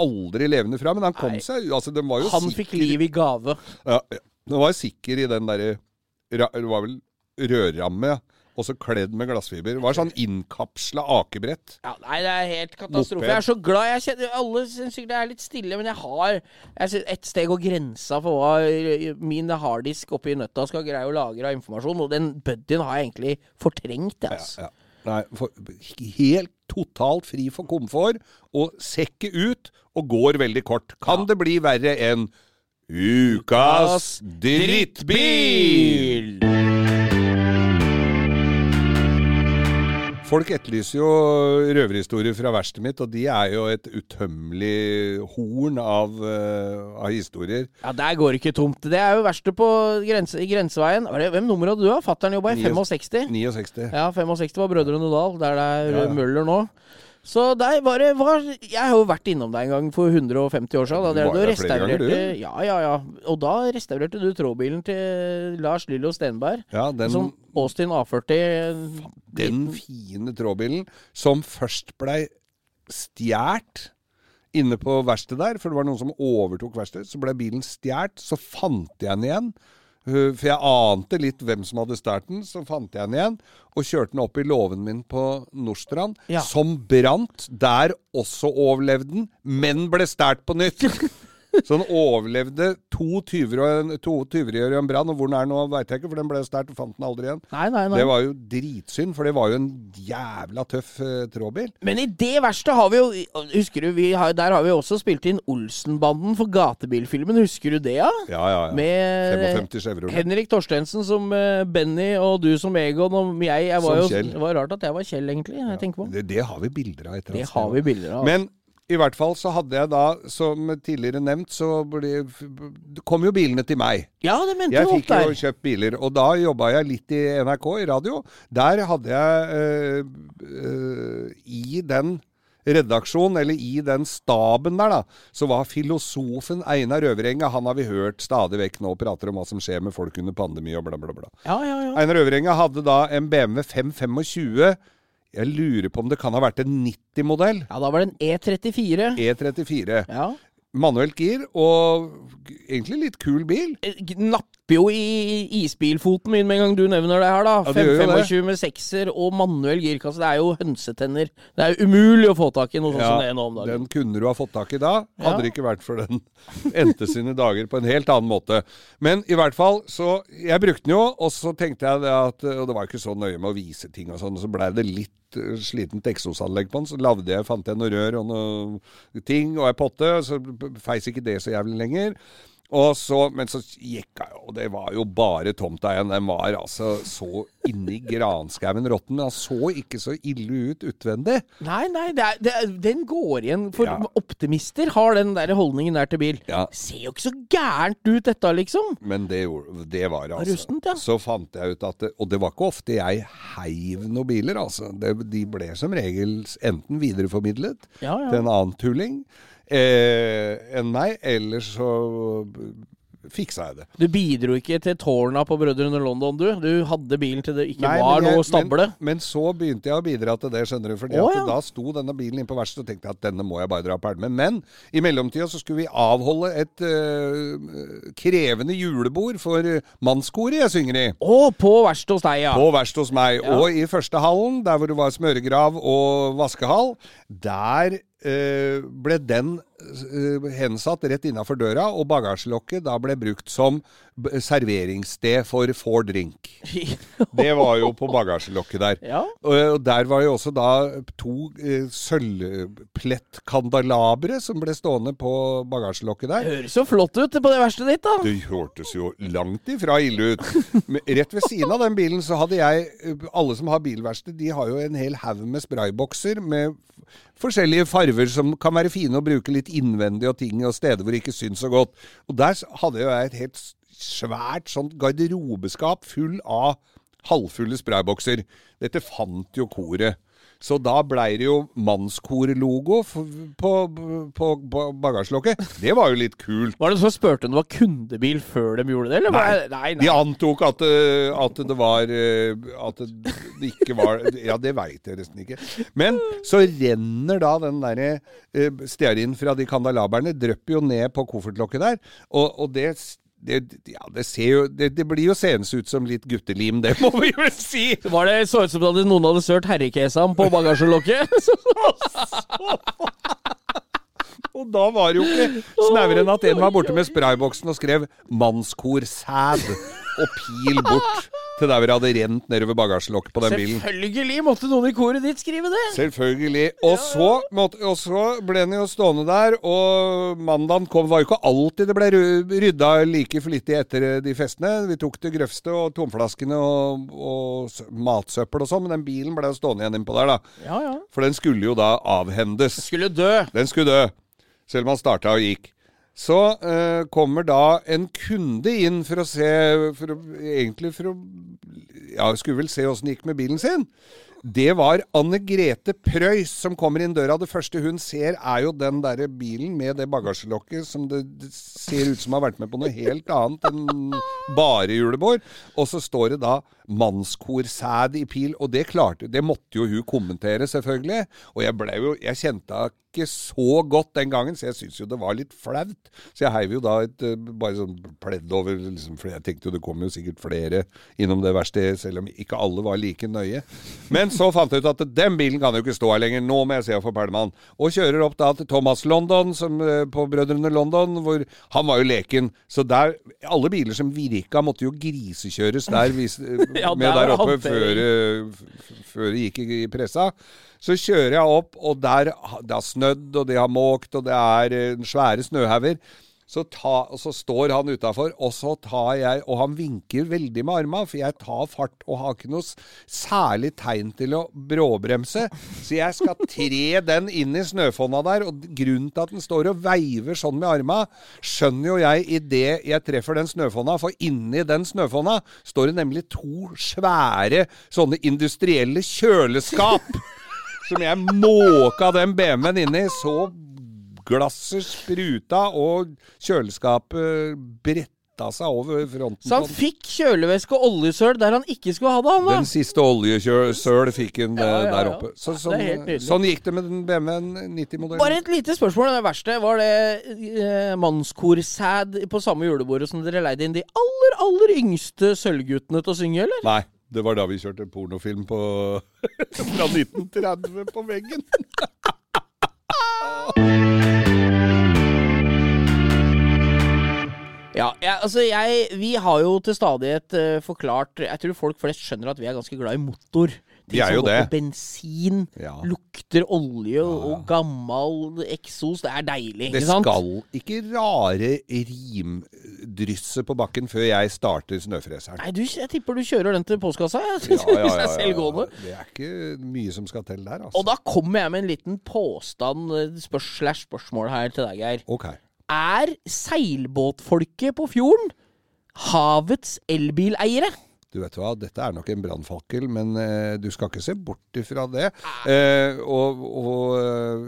aldri levende fra. Men han kom Nei. seg Altså, Han sikker fikk liv i gave. Ja, ja. Den var sikker i den derre Det var vel rørramme. ja. Og så kledd med glassfiber. Det var sånn innkapsla akebrett. Ja, nei, det er helt katastrofe. Moped. Jeg er så glad. Jeg kjenner, alle syns sikkert det er litt stille, men jeg har jeg ett steg og grensa for hva min harddisk oppi nøtta skal greie å lagre av informasjon, og den buddyen har jeg egentlig fortrengt, altså. Ja. Nei, for, helt totalt fri for komfort, og sekket ut, og går veldig kort. Kan det bli verre enn Ukas drittbil? Folk etterlyser jo røverhistorier fra verkstedet mitt, og de er jo et utømmelig horn av, uh, av historier. Ja, Der går det ikke tomt. Det er jo verste på grense, i grenseveien. Var det- Hvem nummer hadde du? da? Fattern jobba i 65. 69. Ja, 65 var Brødrene Dal, der det er Ja, ja. Møller nå. Så der var det var, Jeg har jo vært innom deg en gang for 150 år siden. Da drev du og ganger, restaurerte. Ja, ja, ja. Og da restaurerte du trådbilen til Lars Lillo Stenberg. Ja, den, Som Austin A40. den fine trådbilen som først blei stjålet inne på verkstedet der, for det var noen som overtok verkstedet. Så ble bilen stjålet, så fant jeg den igjen. For jeg ante litt hvem som hadde stjålet den, så fant jeg den igjen. Og kjørte den opp i låven min på Nordstrand, Ja. som brant. Der også overlevde den, men ble stjålet på nytt. Så den overlevde to tyverier og en brann. Og hvor den er nå, veit jeg ikke, for den ble sterkt og fant den aldri igjen. Nei, nei, nei. Det var jo dritsynd, for det var jo en jævla tøff eh, trådbil. Men i det verste har vi jo Husker du, vi har, der har vi også spilt inn Olsenbanden for gatebilfilmen. Husker du det, ja? Ja, ja, ja. Med 55 Henrik Torstensen som uh, Benny, og du som Egon, og jeg, jeg var Som jo, Kjell. Det var rart at jeg var Kjell, egentlig. Jeg på. Det, det har vi bilder av. etter oss. Det har vi bilder av. Men i hvert fall så hadde jeg da, som tidligere nevnt, så ble, kom jo bilene til meg. ja, det mente Jeg fikk jo kjøpt biler, og da jobba jeg litt i NRK, i radio. Der hadde jeg øh, øh, I den redaksjonen, eller i den staben der, da, så var filosofen Einar Øvrenga Han har vi hørt stadig vekk nå prater om hva som skjer med folk under pandemi og bla, bla, bla. Ja, ja, ja. Einar Øvrenga hadde da en BMW 525. Jeg lurer på om det kan ha vært en 90-modell. ja, da var det en E34. E34. Ja. Manuelt gir, og egentlig litt kul bil. Eh, Napper jo i isbilfoten min med en gang du nevner det her, da. Ja, det 525 med sekser og manuell girkasse. Det er jo hønsetenner. Det er jo umulig å få tak i noe sånt som det nå om dagen. den kunne du ha fått tak i da. Hadde det ikke vært for den endte sine dager på en helt annen måte. Men i hvert fall, så Jeg brukte den jo, og så tenkte jeg at Og det var ikke så nøye med å vise ting og sånn, så blei det litt eh, slitent eksosanlegg på den. Så lavde jeg, fant jeg noe rør og noe ting og ei potte, så feis ikke det så jævlig lenger. Og så, men så gikk jeg jo, og det var jo bare tomta igjen. Den var altså så inni granskauen råtten. Men han så ikke så ille ut utvendig. Nei, nei, det er, det er, den går igjen. For Ja. optimister har den der holdningen der til bil. Ja. Ser jo ikke så gærent ut, dette, liksom. Men det, det var det, altså. Rustent, ja. Så fant jeg ut at det, Og det var ikke ofte jeg heiv noen biler, altså. Det, de ble som regel enten videreformidlet til en annen tulling eh, enn meg, Ellers så fiksa jeg det. Du bidro ikke til tårna på Brødrene London, du. Du hadde bilen til det ikke Nei, var jeg- noe stable. Men, men så begynte jeg å bidra til det, skjønner du. Fordi oh, ja. da sto denne bilen inne på verkstedet og tenkte jeg at denne må jeg bare dra pælme. Men i mellomtida så skulle vi avholde et uh, krevende julebord for mannskoret jeg synger i. Å, på verkstedet hos deg, ja. På verkstedet hos meg. Ja. Og i første hallen, der hvor det var smøregrav og vaskehall, der ble den eh, hensatt rett innafor døra, og bagasjelokket da ble brukt som serveringssted for Four Drink. Det var jo på bagasjelokket der. Ja. Og og der var jo også da to eh, sølvplettkandalabre som ble stående på bagasjelokket der. Høres jo flott ut på det verkstedet ditt, da. Det hørtes jo langt ifra ille ut. Rett ved siden av den bilen så hadde jeg Alle som har bilverksted, de har jo en hel haug med spraybokser med forskjellige farver som kan være fine å bruke litt innvendig og ting og steder hvor det ikke syns så godt. Og der hadde jeg et helt svært sånt garderobeskap full av halvfulle spraybokser. Dette fant jo koret. Så da blei det jo mannskorlogo på, på, på bagasjelokket. Det var jo litt kult. Var det så spurte om det var kundebil før de gjorde det, eller? Nei. nei, nei, De antok at, eh, at det var eh, At det ikke var Ja, det veit jeg nesten ikke. Men så renner da den derre stearinen fra de kandalaberne, drypper jo ned på koffertlokket der. Og, og det, det, ja, det ser jo det, det blir jo seende ut som litt guttelim, det må vi vel si! Var det så ut som at noen hadde sølt herrekesam på bagasjelokket? Og da var det jo ikke snauere enn at en var borte med sprayboksen og skrev 'mannskor sæd'. Og pil bort til der hvor det hadde rent nedover bagasjelokket på den bilen. Selvfølgelig måtte noen i koret ditt skrive det! Selvfølgelig. Og så, måtte, og så ble den jo stående der, og mandagen kom var jo ikke alltid det ble ry- rydda like flittig etter de festene. Vi tok det grøvste og tomflaskene og, og matsøppel og sånn, men den bilen ble jo stående igjen innpå der, da. Ja, ja. For den skulle jo da avhendes. Den Skulle dø. Den skulle dø, selv om han starta og gikk. Så eh, kommer da en kunde inn for å se for å, Egentlig for å Ja, skulle vel se åssen det gikk med bilen sin. Det var Anne Grete Preus som kommer inn døra. Det første hun ser, er jo den derre bilen med det bagasjelokket som det, det ser ut som har vært med på noe helt annet enn bare julebord. Og så står det da mannskorsæd i pil, og det klarte Det måtte jo hun kommentere, selvfølgelig. Og jeg ble jo Jeg kjente henne ikke så godt den gangen, så jeg syntes jo det var litt flaut. Så jeg heiv jo da et eh, bare sånn pledd over, liksom, for jeg tenkte jo det kom jo sikkert flere innom det verkstedet, selv om ikke alle var like nøye. Men så fant jeg ut at den bilen kan jo ikke stå her lenger. Nå må jeg se få pælma. Og kjører opp da til Thomas London, som, eh, på Brødrene London, hvor han var jo leken. Så der Alle biler som virka, måtte jo grisekjøres der, hvis, Ja, med der der oppe før, eh, før det gikk i i pressa. Så kjører jeg opp, og der det har snødd, og det har måkt, og det er eh, svære snøhauger. Så, ta, så står han utafor, og så tar jeg Og han vinker veldig med arma, for jeg tar fart og har ikke noe særlig tegn til å bråbremse. Så jeg skal tre den inn i snøfonna der, og grunnen til at den står og veiver sånn med arma, skjønner jo jeg idet jeg treffer den snøfonna, for inni den snøfonna står det nemlig to svære sånne industrielle kjøleskap. Som jeg måka den BMW-en inni. Så glasset spruta, og kjøleskapet bretta seg over fronten. Så han fikk kjølevæske og oljesøl der han ikke skulle ha det, han da. Den siste oljesøl fikk han Ja, ja, ja, der oppe. Så, sånn, sånn gikk det med den BMW-en 90-modellen. Bare et lite spørsmål. Det verste var det eh, mannskorsæd på samme julebordet som dere leide inn de aller, aller yngste sølvguttene til å synge, eller? Nei, det var da vi kjørte pornofilm på fra 1930 på veggen. oh. Ja, ja, altså jeg Vi har jo til stadighet uh, forklart Jeg tror folk flest skjønner at vi er ganske glad i motor. Ting som går det. på bensin, Ja. lukter olje og gammel eksos. Det er deilig, Det ikke sant? skal ikke rare rimdrysse på bakken før jeg starter snøfreseren. Nei, du, jeg tipper du kjører den til postkassa. Ja. Ja, ja, ja, det er ja, ja. Det er ikke mye som skal til der, altså. Og da kommer jeg med en liten påstand eh, spørs, spørsmål her til deg, Geir. Ok. Er seilbåtfolket på fjorden havets elbileiere? Du vet hva, dette er nok en brannfakkel, men eh, du skal ikke se bort ifra det. Eh, og, og eh,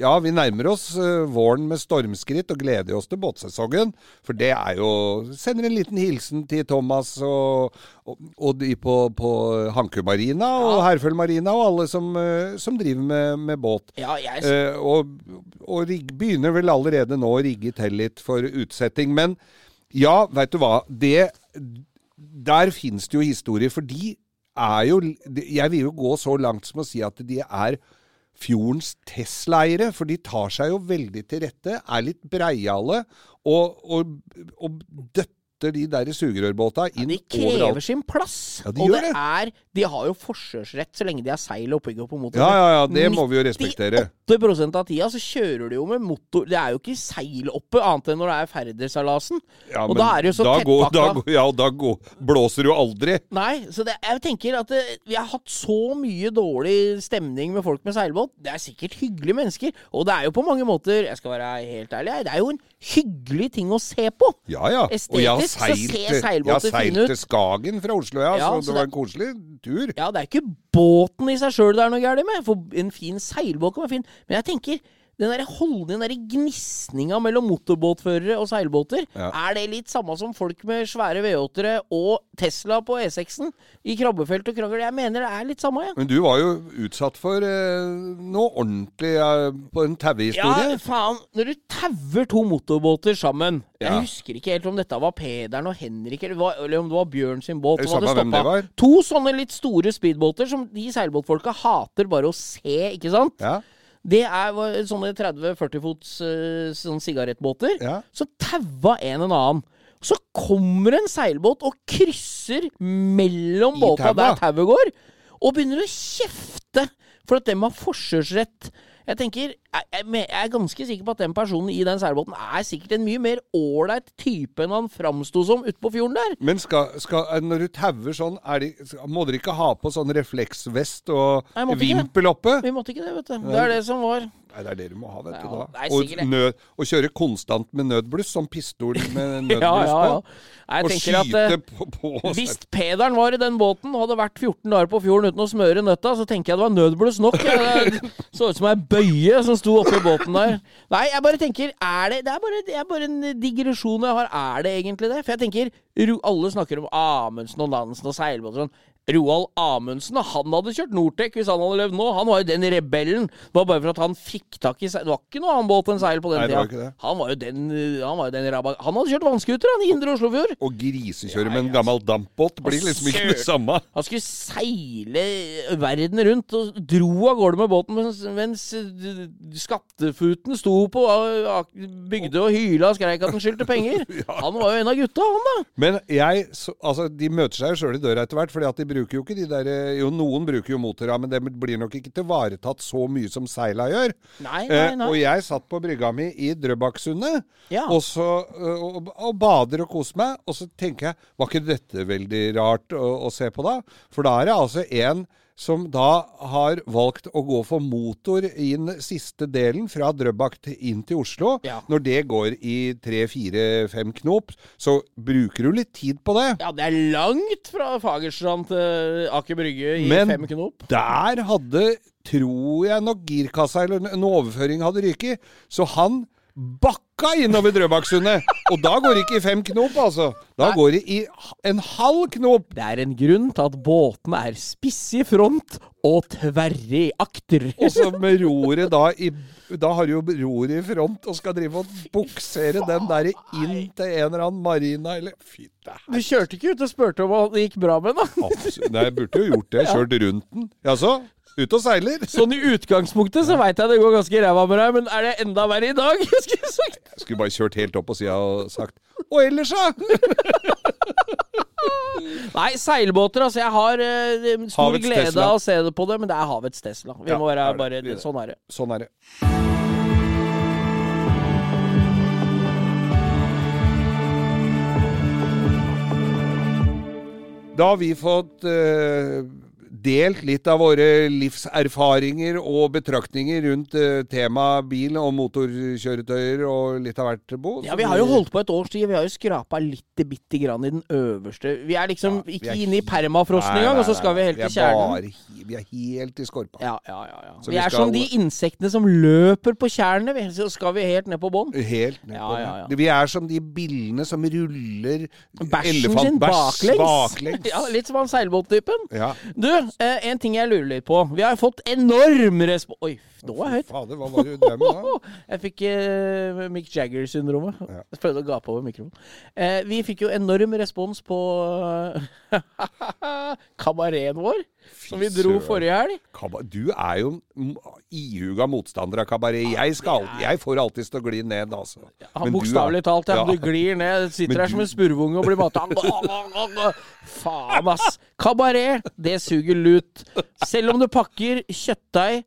ja, vi nærmer oss eh, våren med stormskritt og gleder oss til båtsesongen. For det er jo Sender en liten hilsen til Thomas og, og, og de på, på Hanku Marina og Herføl Marina og alle som, eh, som driver med, med båt. Ja, jeg Eh, og og begynner vel allerede nå å rigge til litt for utsetting. Men ja, veit du hva. Det, der finnes det jo historier, for de er jo Jeg vil jo gå så langt som å si at de er fjordens Tesla-eiere, for de tar seg jo veldig til rette, er litt breiale og, og, og døtter de der sugerørbåta inn De krever overalt. sin plass. Ja, de og det det. er De har jo forkjørsrett så lenge de har seil og pigg på motor. Ja, ja, ja, det må vi jo respektere. 8% av tida så kjører de jo med motor Det er jo ikke seil oppe, annet enn når det er ferdersalasen. Ja, og da er det jo så tettpakka. Ja, og da går, blåser jo aldri. Nei, så det, jeg tenker at det, vi har hatt så mye dårlig stemning med folk med seilbåt. Det er sikkert hyggelige mennesker, og det er jo på mange måter, jeg skal være helt ærlig, det er jo en hyggelig ting å se på. Ja, ja. Og jeg har Estetisk så seilt, ser jeg har fine seilt ut. til Skagen fra Oslo, ja. Ja, så så det var en koselig tur. Ja, det er ikke båten i seg sjøl det er noe galt med, for en fin seilbåt kan være fin, men jeg tenker den der holdningen, den der gnisninga mellom motorbåtførere og seilbåter, Ja. er det litt samme som folk med svære V8-ere og Tesla på E6-en i krabbefelt og krangel? Jeg mener det er litt samme, jeg. Men du var jo utsatt for eh, noe ordentlig eh, på en Ja. faen. Når du tauer to motorbåter sammen Jeg husker ikke helt om dette var Pederen og Henrik, eller, var, eller om det var Bjørn sin båt. Det som hadde samme hvem det var? To sånne litt store speedbåter som de seilbåtfolka hater bare å se, ikke sant? Ja. Det er sånne 30-40 fots uh, sånn sigarettbåter. Ja. Så taua en en annen. Så kommer en seilbåt og krysser mellom I båta der tauet går, og begynner å kjefte for at dem har forkjørsrett. Jeg tenker, jeg, jeg, er ganske sikker på at den personen i den seilbåten er sikkert en mye mer ålreit type enn han framsto som ute på fjorden der. Men skal, skal, når du tauer sånn, de, må dere ikke ha på sånn refleksvest og Nei, vimpel oppe? Vi måtte ikke det, vet du. Det er det som var. Nei, det er det du må ha, vet du da. Nei, Og, nød, og kjøre konstant med nødbluss, som pistol med nødbluss Ja, ja, ja. på. Og skyte at eh, på, på Hvis Pederen var i den båten og hadde vært 14 dager på fjorden uten å smøre nøtta, så tenker jeg det var nødbluss nok. Det så ut som ei bøye som sto oppi båten der. Nei, jeg bare tenker er det, det, er bare, det er bare en digresjon jeg har. Er det egentlig det? For jeg tenker Alle snakker om Amundsen og Nansen og seilbåter og sånn. Roald Amundsen, han hadde kjørt Nortec hvis han hadde levd nå. Han var jo den rebellen. Det var bare for at han fikk tak i seil. Det var ikke noe annen båt enn seil på den Nei, tida. Han var jo den, han var jo den rabba... Han hadde kjørt vannskuter han, i Indre Oslofjord. Og grisekjøre med en gammel dampbåt blir liksom ikke det samme. Han skulle seile verden rundt og dro av gårde med båten mens, mens eh, skattefuten sto på eh, bygde og hyla og skreik at han skyldte penger. Han var jo en av gutta, han da. Men jeg, så, altså, de møter seg jo sjøl i døra etter hvert, fordi at de bruker jo ikke de der Jo, noen bruker jo motora, men det blir nok ikke tilvaretatt så mye som seila gjør. Nei, nei, Eh, nei. og jeg satt på brygga mi i Drøbaksundet Ja. og, så, eh, og, og bader og koser meg. Og så tenker jeg, var ikke dette veldig rart å, å se på, da? For da er det altså en som da har valgt å gå for motor i den siste delen fra Drøbak inn til Oslo. Ja. Når det går i tre, fire, fem knop, så bruker du litt tid på det. Ja, det er langt fra Fagerstrand til Aker Brygge i Men- fem knop. Der hadde, tror jeg nok, girkassa eller en overføring hadde ryket. Så han bakka innover Drøbaksundet. Og da går det ikke i fem knop, altså. Da går det i en halv knop. Det er en grunn til at båtene er spisse i front og tverre i akter. Og så med roret da i Da har du jo roret i front og skal drive og buksere den der inn til en eller annen marina, eller Fy det Du kjørte ikke ut og spurte om det gikk bra med den. Absolutt. Nei, jeg burde jo gjort det. Kjørt rundt den. Jaså? Ut og seiler? Sånn i utgangspunktet så veit jeg det går ganske ræva med deg, men er det enda verre i dag? skulle jeg sagt. Jeg skulle bare kjørt helt opp på sida og sagt Og ellers, da? Nei, seilbåter, altså. Jeg har uh, stor Havets glede Tesla. av å se det på det, men det er havets Tesla. Vi Ja, må være bare Det. Sånn er det. Sånn er det. Da har vi fått eh, delt litt av våre livserfaringer og betraktninger rundt uh, temaet bil og motorkjøretøyer og litt av hvert, Bo. Ja, Vi har jo holdt på et års tid. Vi har jo skrapa litt bitte grann i den øverste. Vi er liksom Ja, ikke er inne i permafrosten engang, og så skal vi helt til kjernen. Er, bare, vi er helt i skorpa. Ja, ja, ja, ja. Vi vi er skal- som de insektene som løper på tjernene. Så skal vi helt ned på bånn. Helt ned på ja, ja. Vi er som de billene som ruller Bæsjen sin baklengs. baklengs. Ja, litt som han seilbåttypen. Ja. Du, eh, en ting jeg lurer litt på. Vi har fått enorm respons... Oi, nå er jeg høyt. Fader, hva var det du drev med da? Jeg fikk eh, Mick Jagger-syndromet. Ja. Jeg prøvde å gape over mikrofonen. Eh, vi fikk jo enorm respons på kabareten vår, som vi dro forrige helg. Du er jo ihuga motstander av kabaret. Jeg, skal, jeg får alltid stå gli ned, altså. Han Men Bokstavelig talt, ja. ja. Du glir ned, sitter her der som en spurvunge og blir mata. Faen, ass. Kabaret, det suger lut. Selv om du pakker kjøttdeig,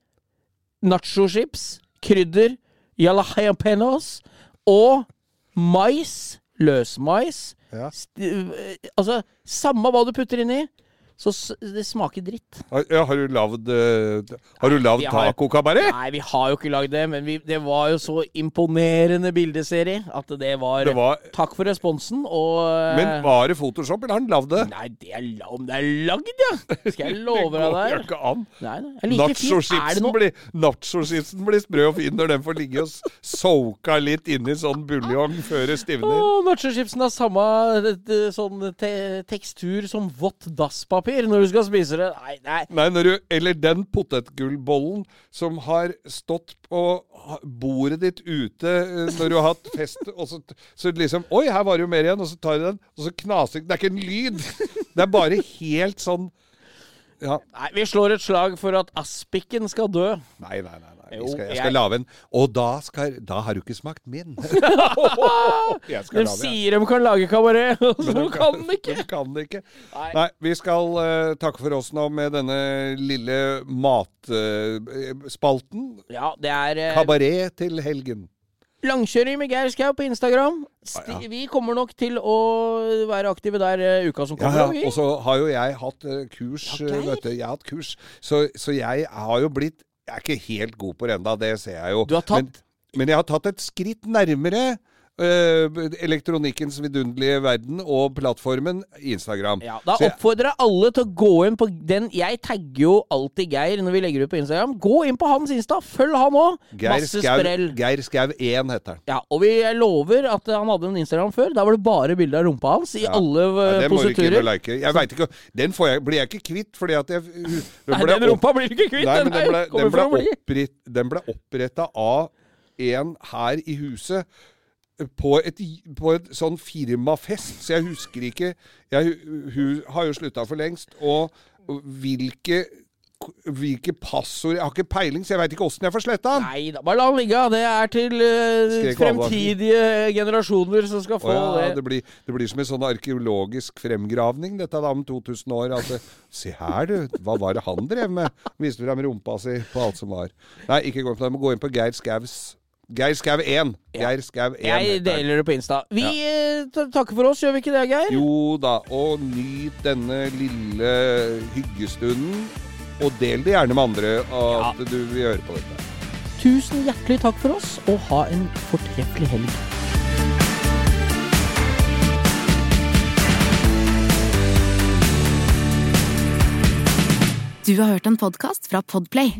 nachochips, krydder, jalapeños og mais, løsmais Ja. øh, Altså, samme hva du putter inni, så det smaker dritt. Ja, har du lagd uh, Har du lagd tacokabaret? Nei, vi har jo ikke lagd det, men vi, det var jo så imponerende bildeserie at det var, Det var Takk for responsen, og øh, Men var det Photoshop, eller har han lagd det? Nei, det er, om det er lagd, ja! Skal jeg love Det deg går jo der? ikke an. Nei, det Nachochipsen blir, nacho-chipsen blir sprø og fin når den får ligge og soka soaka litt inni sånn buljong før det stivner. Nacho-chipsen har samme det, det, sånn te tekstur som vått dasspapir når du skal spise det. Nei, nei. Nei, når du, eller den potetgullbollen som har stått på bordet ditt ute eh, når du har hatt fest, og så, så liksom Oi, her var det jo mer igjen, og så tar du den, og så knaser Det er ikke en lyd! Det er bare helt sånn Ja. nei. Vi slår et slag for at aspikken skal dø. Nei, nei, nei. Jeg skal, jeg skal lage en Og da, skal, da har du ikke smakt min. jeg skal De sier de kan lage kabaret, og så kan de ikke. De kan ikke. Nei. Nei, vi skal uh, takke for oss nå med denne lille matspalten. Ja, det er uh, Kabaret til helgen. langkjøring med Geir Skau på Instagram. Sti ah, ja. Vi kommer nok til å være aktive der uh, uka som kommer. ja. ja. Og så har jo jeg hatt uh, kurs, Ja, eh, vet du. Jeg har hatt kurs. Så, så jeg har jo blitt Jeg er ikke helt god på det ennå, det ser jeg jo. Du har tatt- men, men jeg har tatt et skritt nærmere elektronikkens vidunderlige verden og plattformen Instagram. Ja, da oppfordrer jeg alle til å gå inn på den Jeg tagger jo alltid Geir når vi legger ut på Instagram. Gå inn på hans Insta, følg han òg. Masse Skau, sprell. Geir Skau 1 heter han. Ja, og vi lover at han hadde en Instagram før. Da var det bare bilde av rumpa hans i Ja. alle Ja, eh, den må du ikke positurer. like. Jeg veit ikke, Den får jeg, blir jeg ikke kvitt, fordi at jeg den Nei, ble rumpa opp- blir du ikke kvitt. Nei, den den ble, den ble, den ble oppretta av en her i huset på, et, på et sånn firmafest, så jeg husker ikke jeg, Hun har jo slutta for lengst. Og hvilke hvilke passord Jeg har ikke peiling, så jeg veit ikke åssen jeg får sletta den. Nei da, bare la den ligge. Det er til uh, fremtidige generasjoner som skal få ja, det. det, blir, det blir som en sånn arkeologisk fremgravning, dette da om 2000 år. Altså, se her, du. Hva var det han drev med? Viste frem rumpa si på alt som var. Nei, ikke gå inn på det. Må gå inn på Geir Skaus Geir Skau 1. Geir Skau 1. Jeg deler det på Insta. Vi ja. takker for oss, gjør vi ikke det, Geir? Jo da, og nyt denne lille hyggestunden. Og del det gjerne med andre at du vil høre på dette. Tusen hjertelig takk for oss, og ha en fortreffelig helg. Du har hørt en podkast fra Podplay.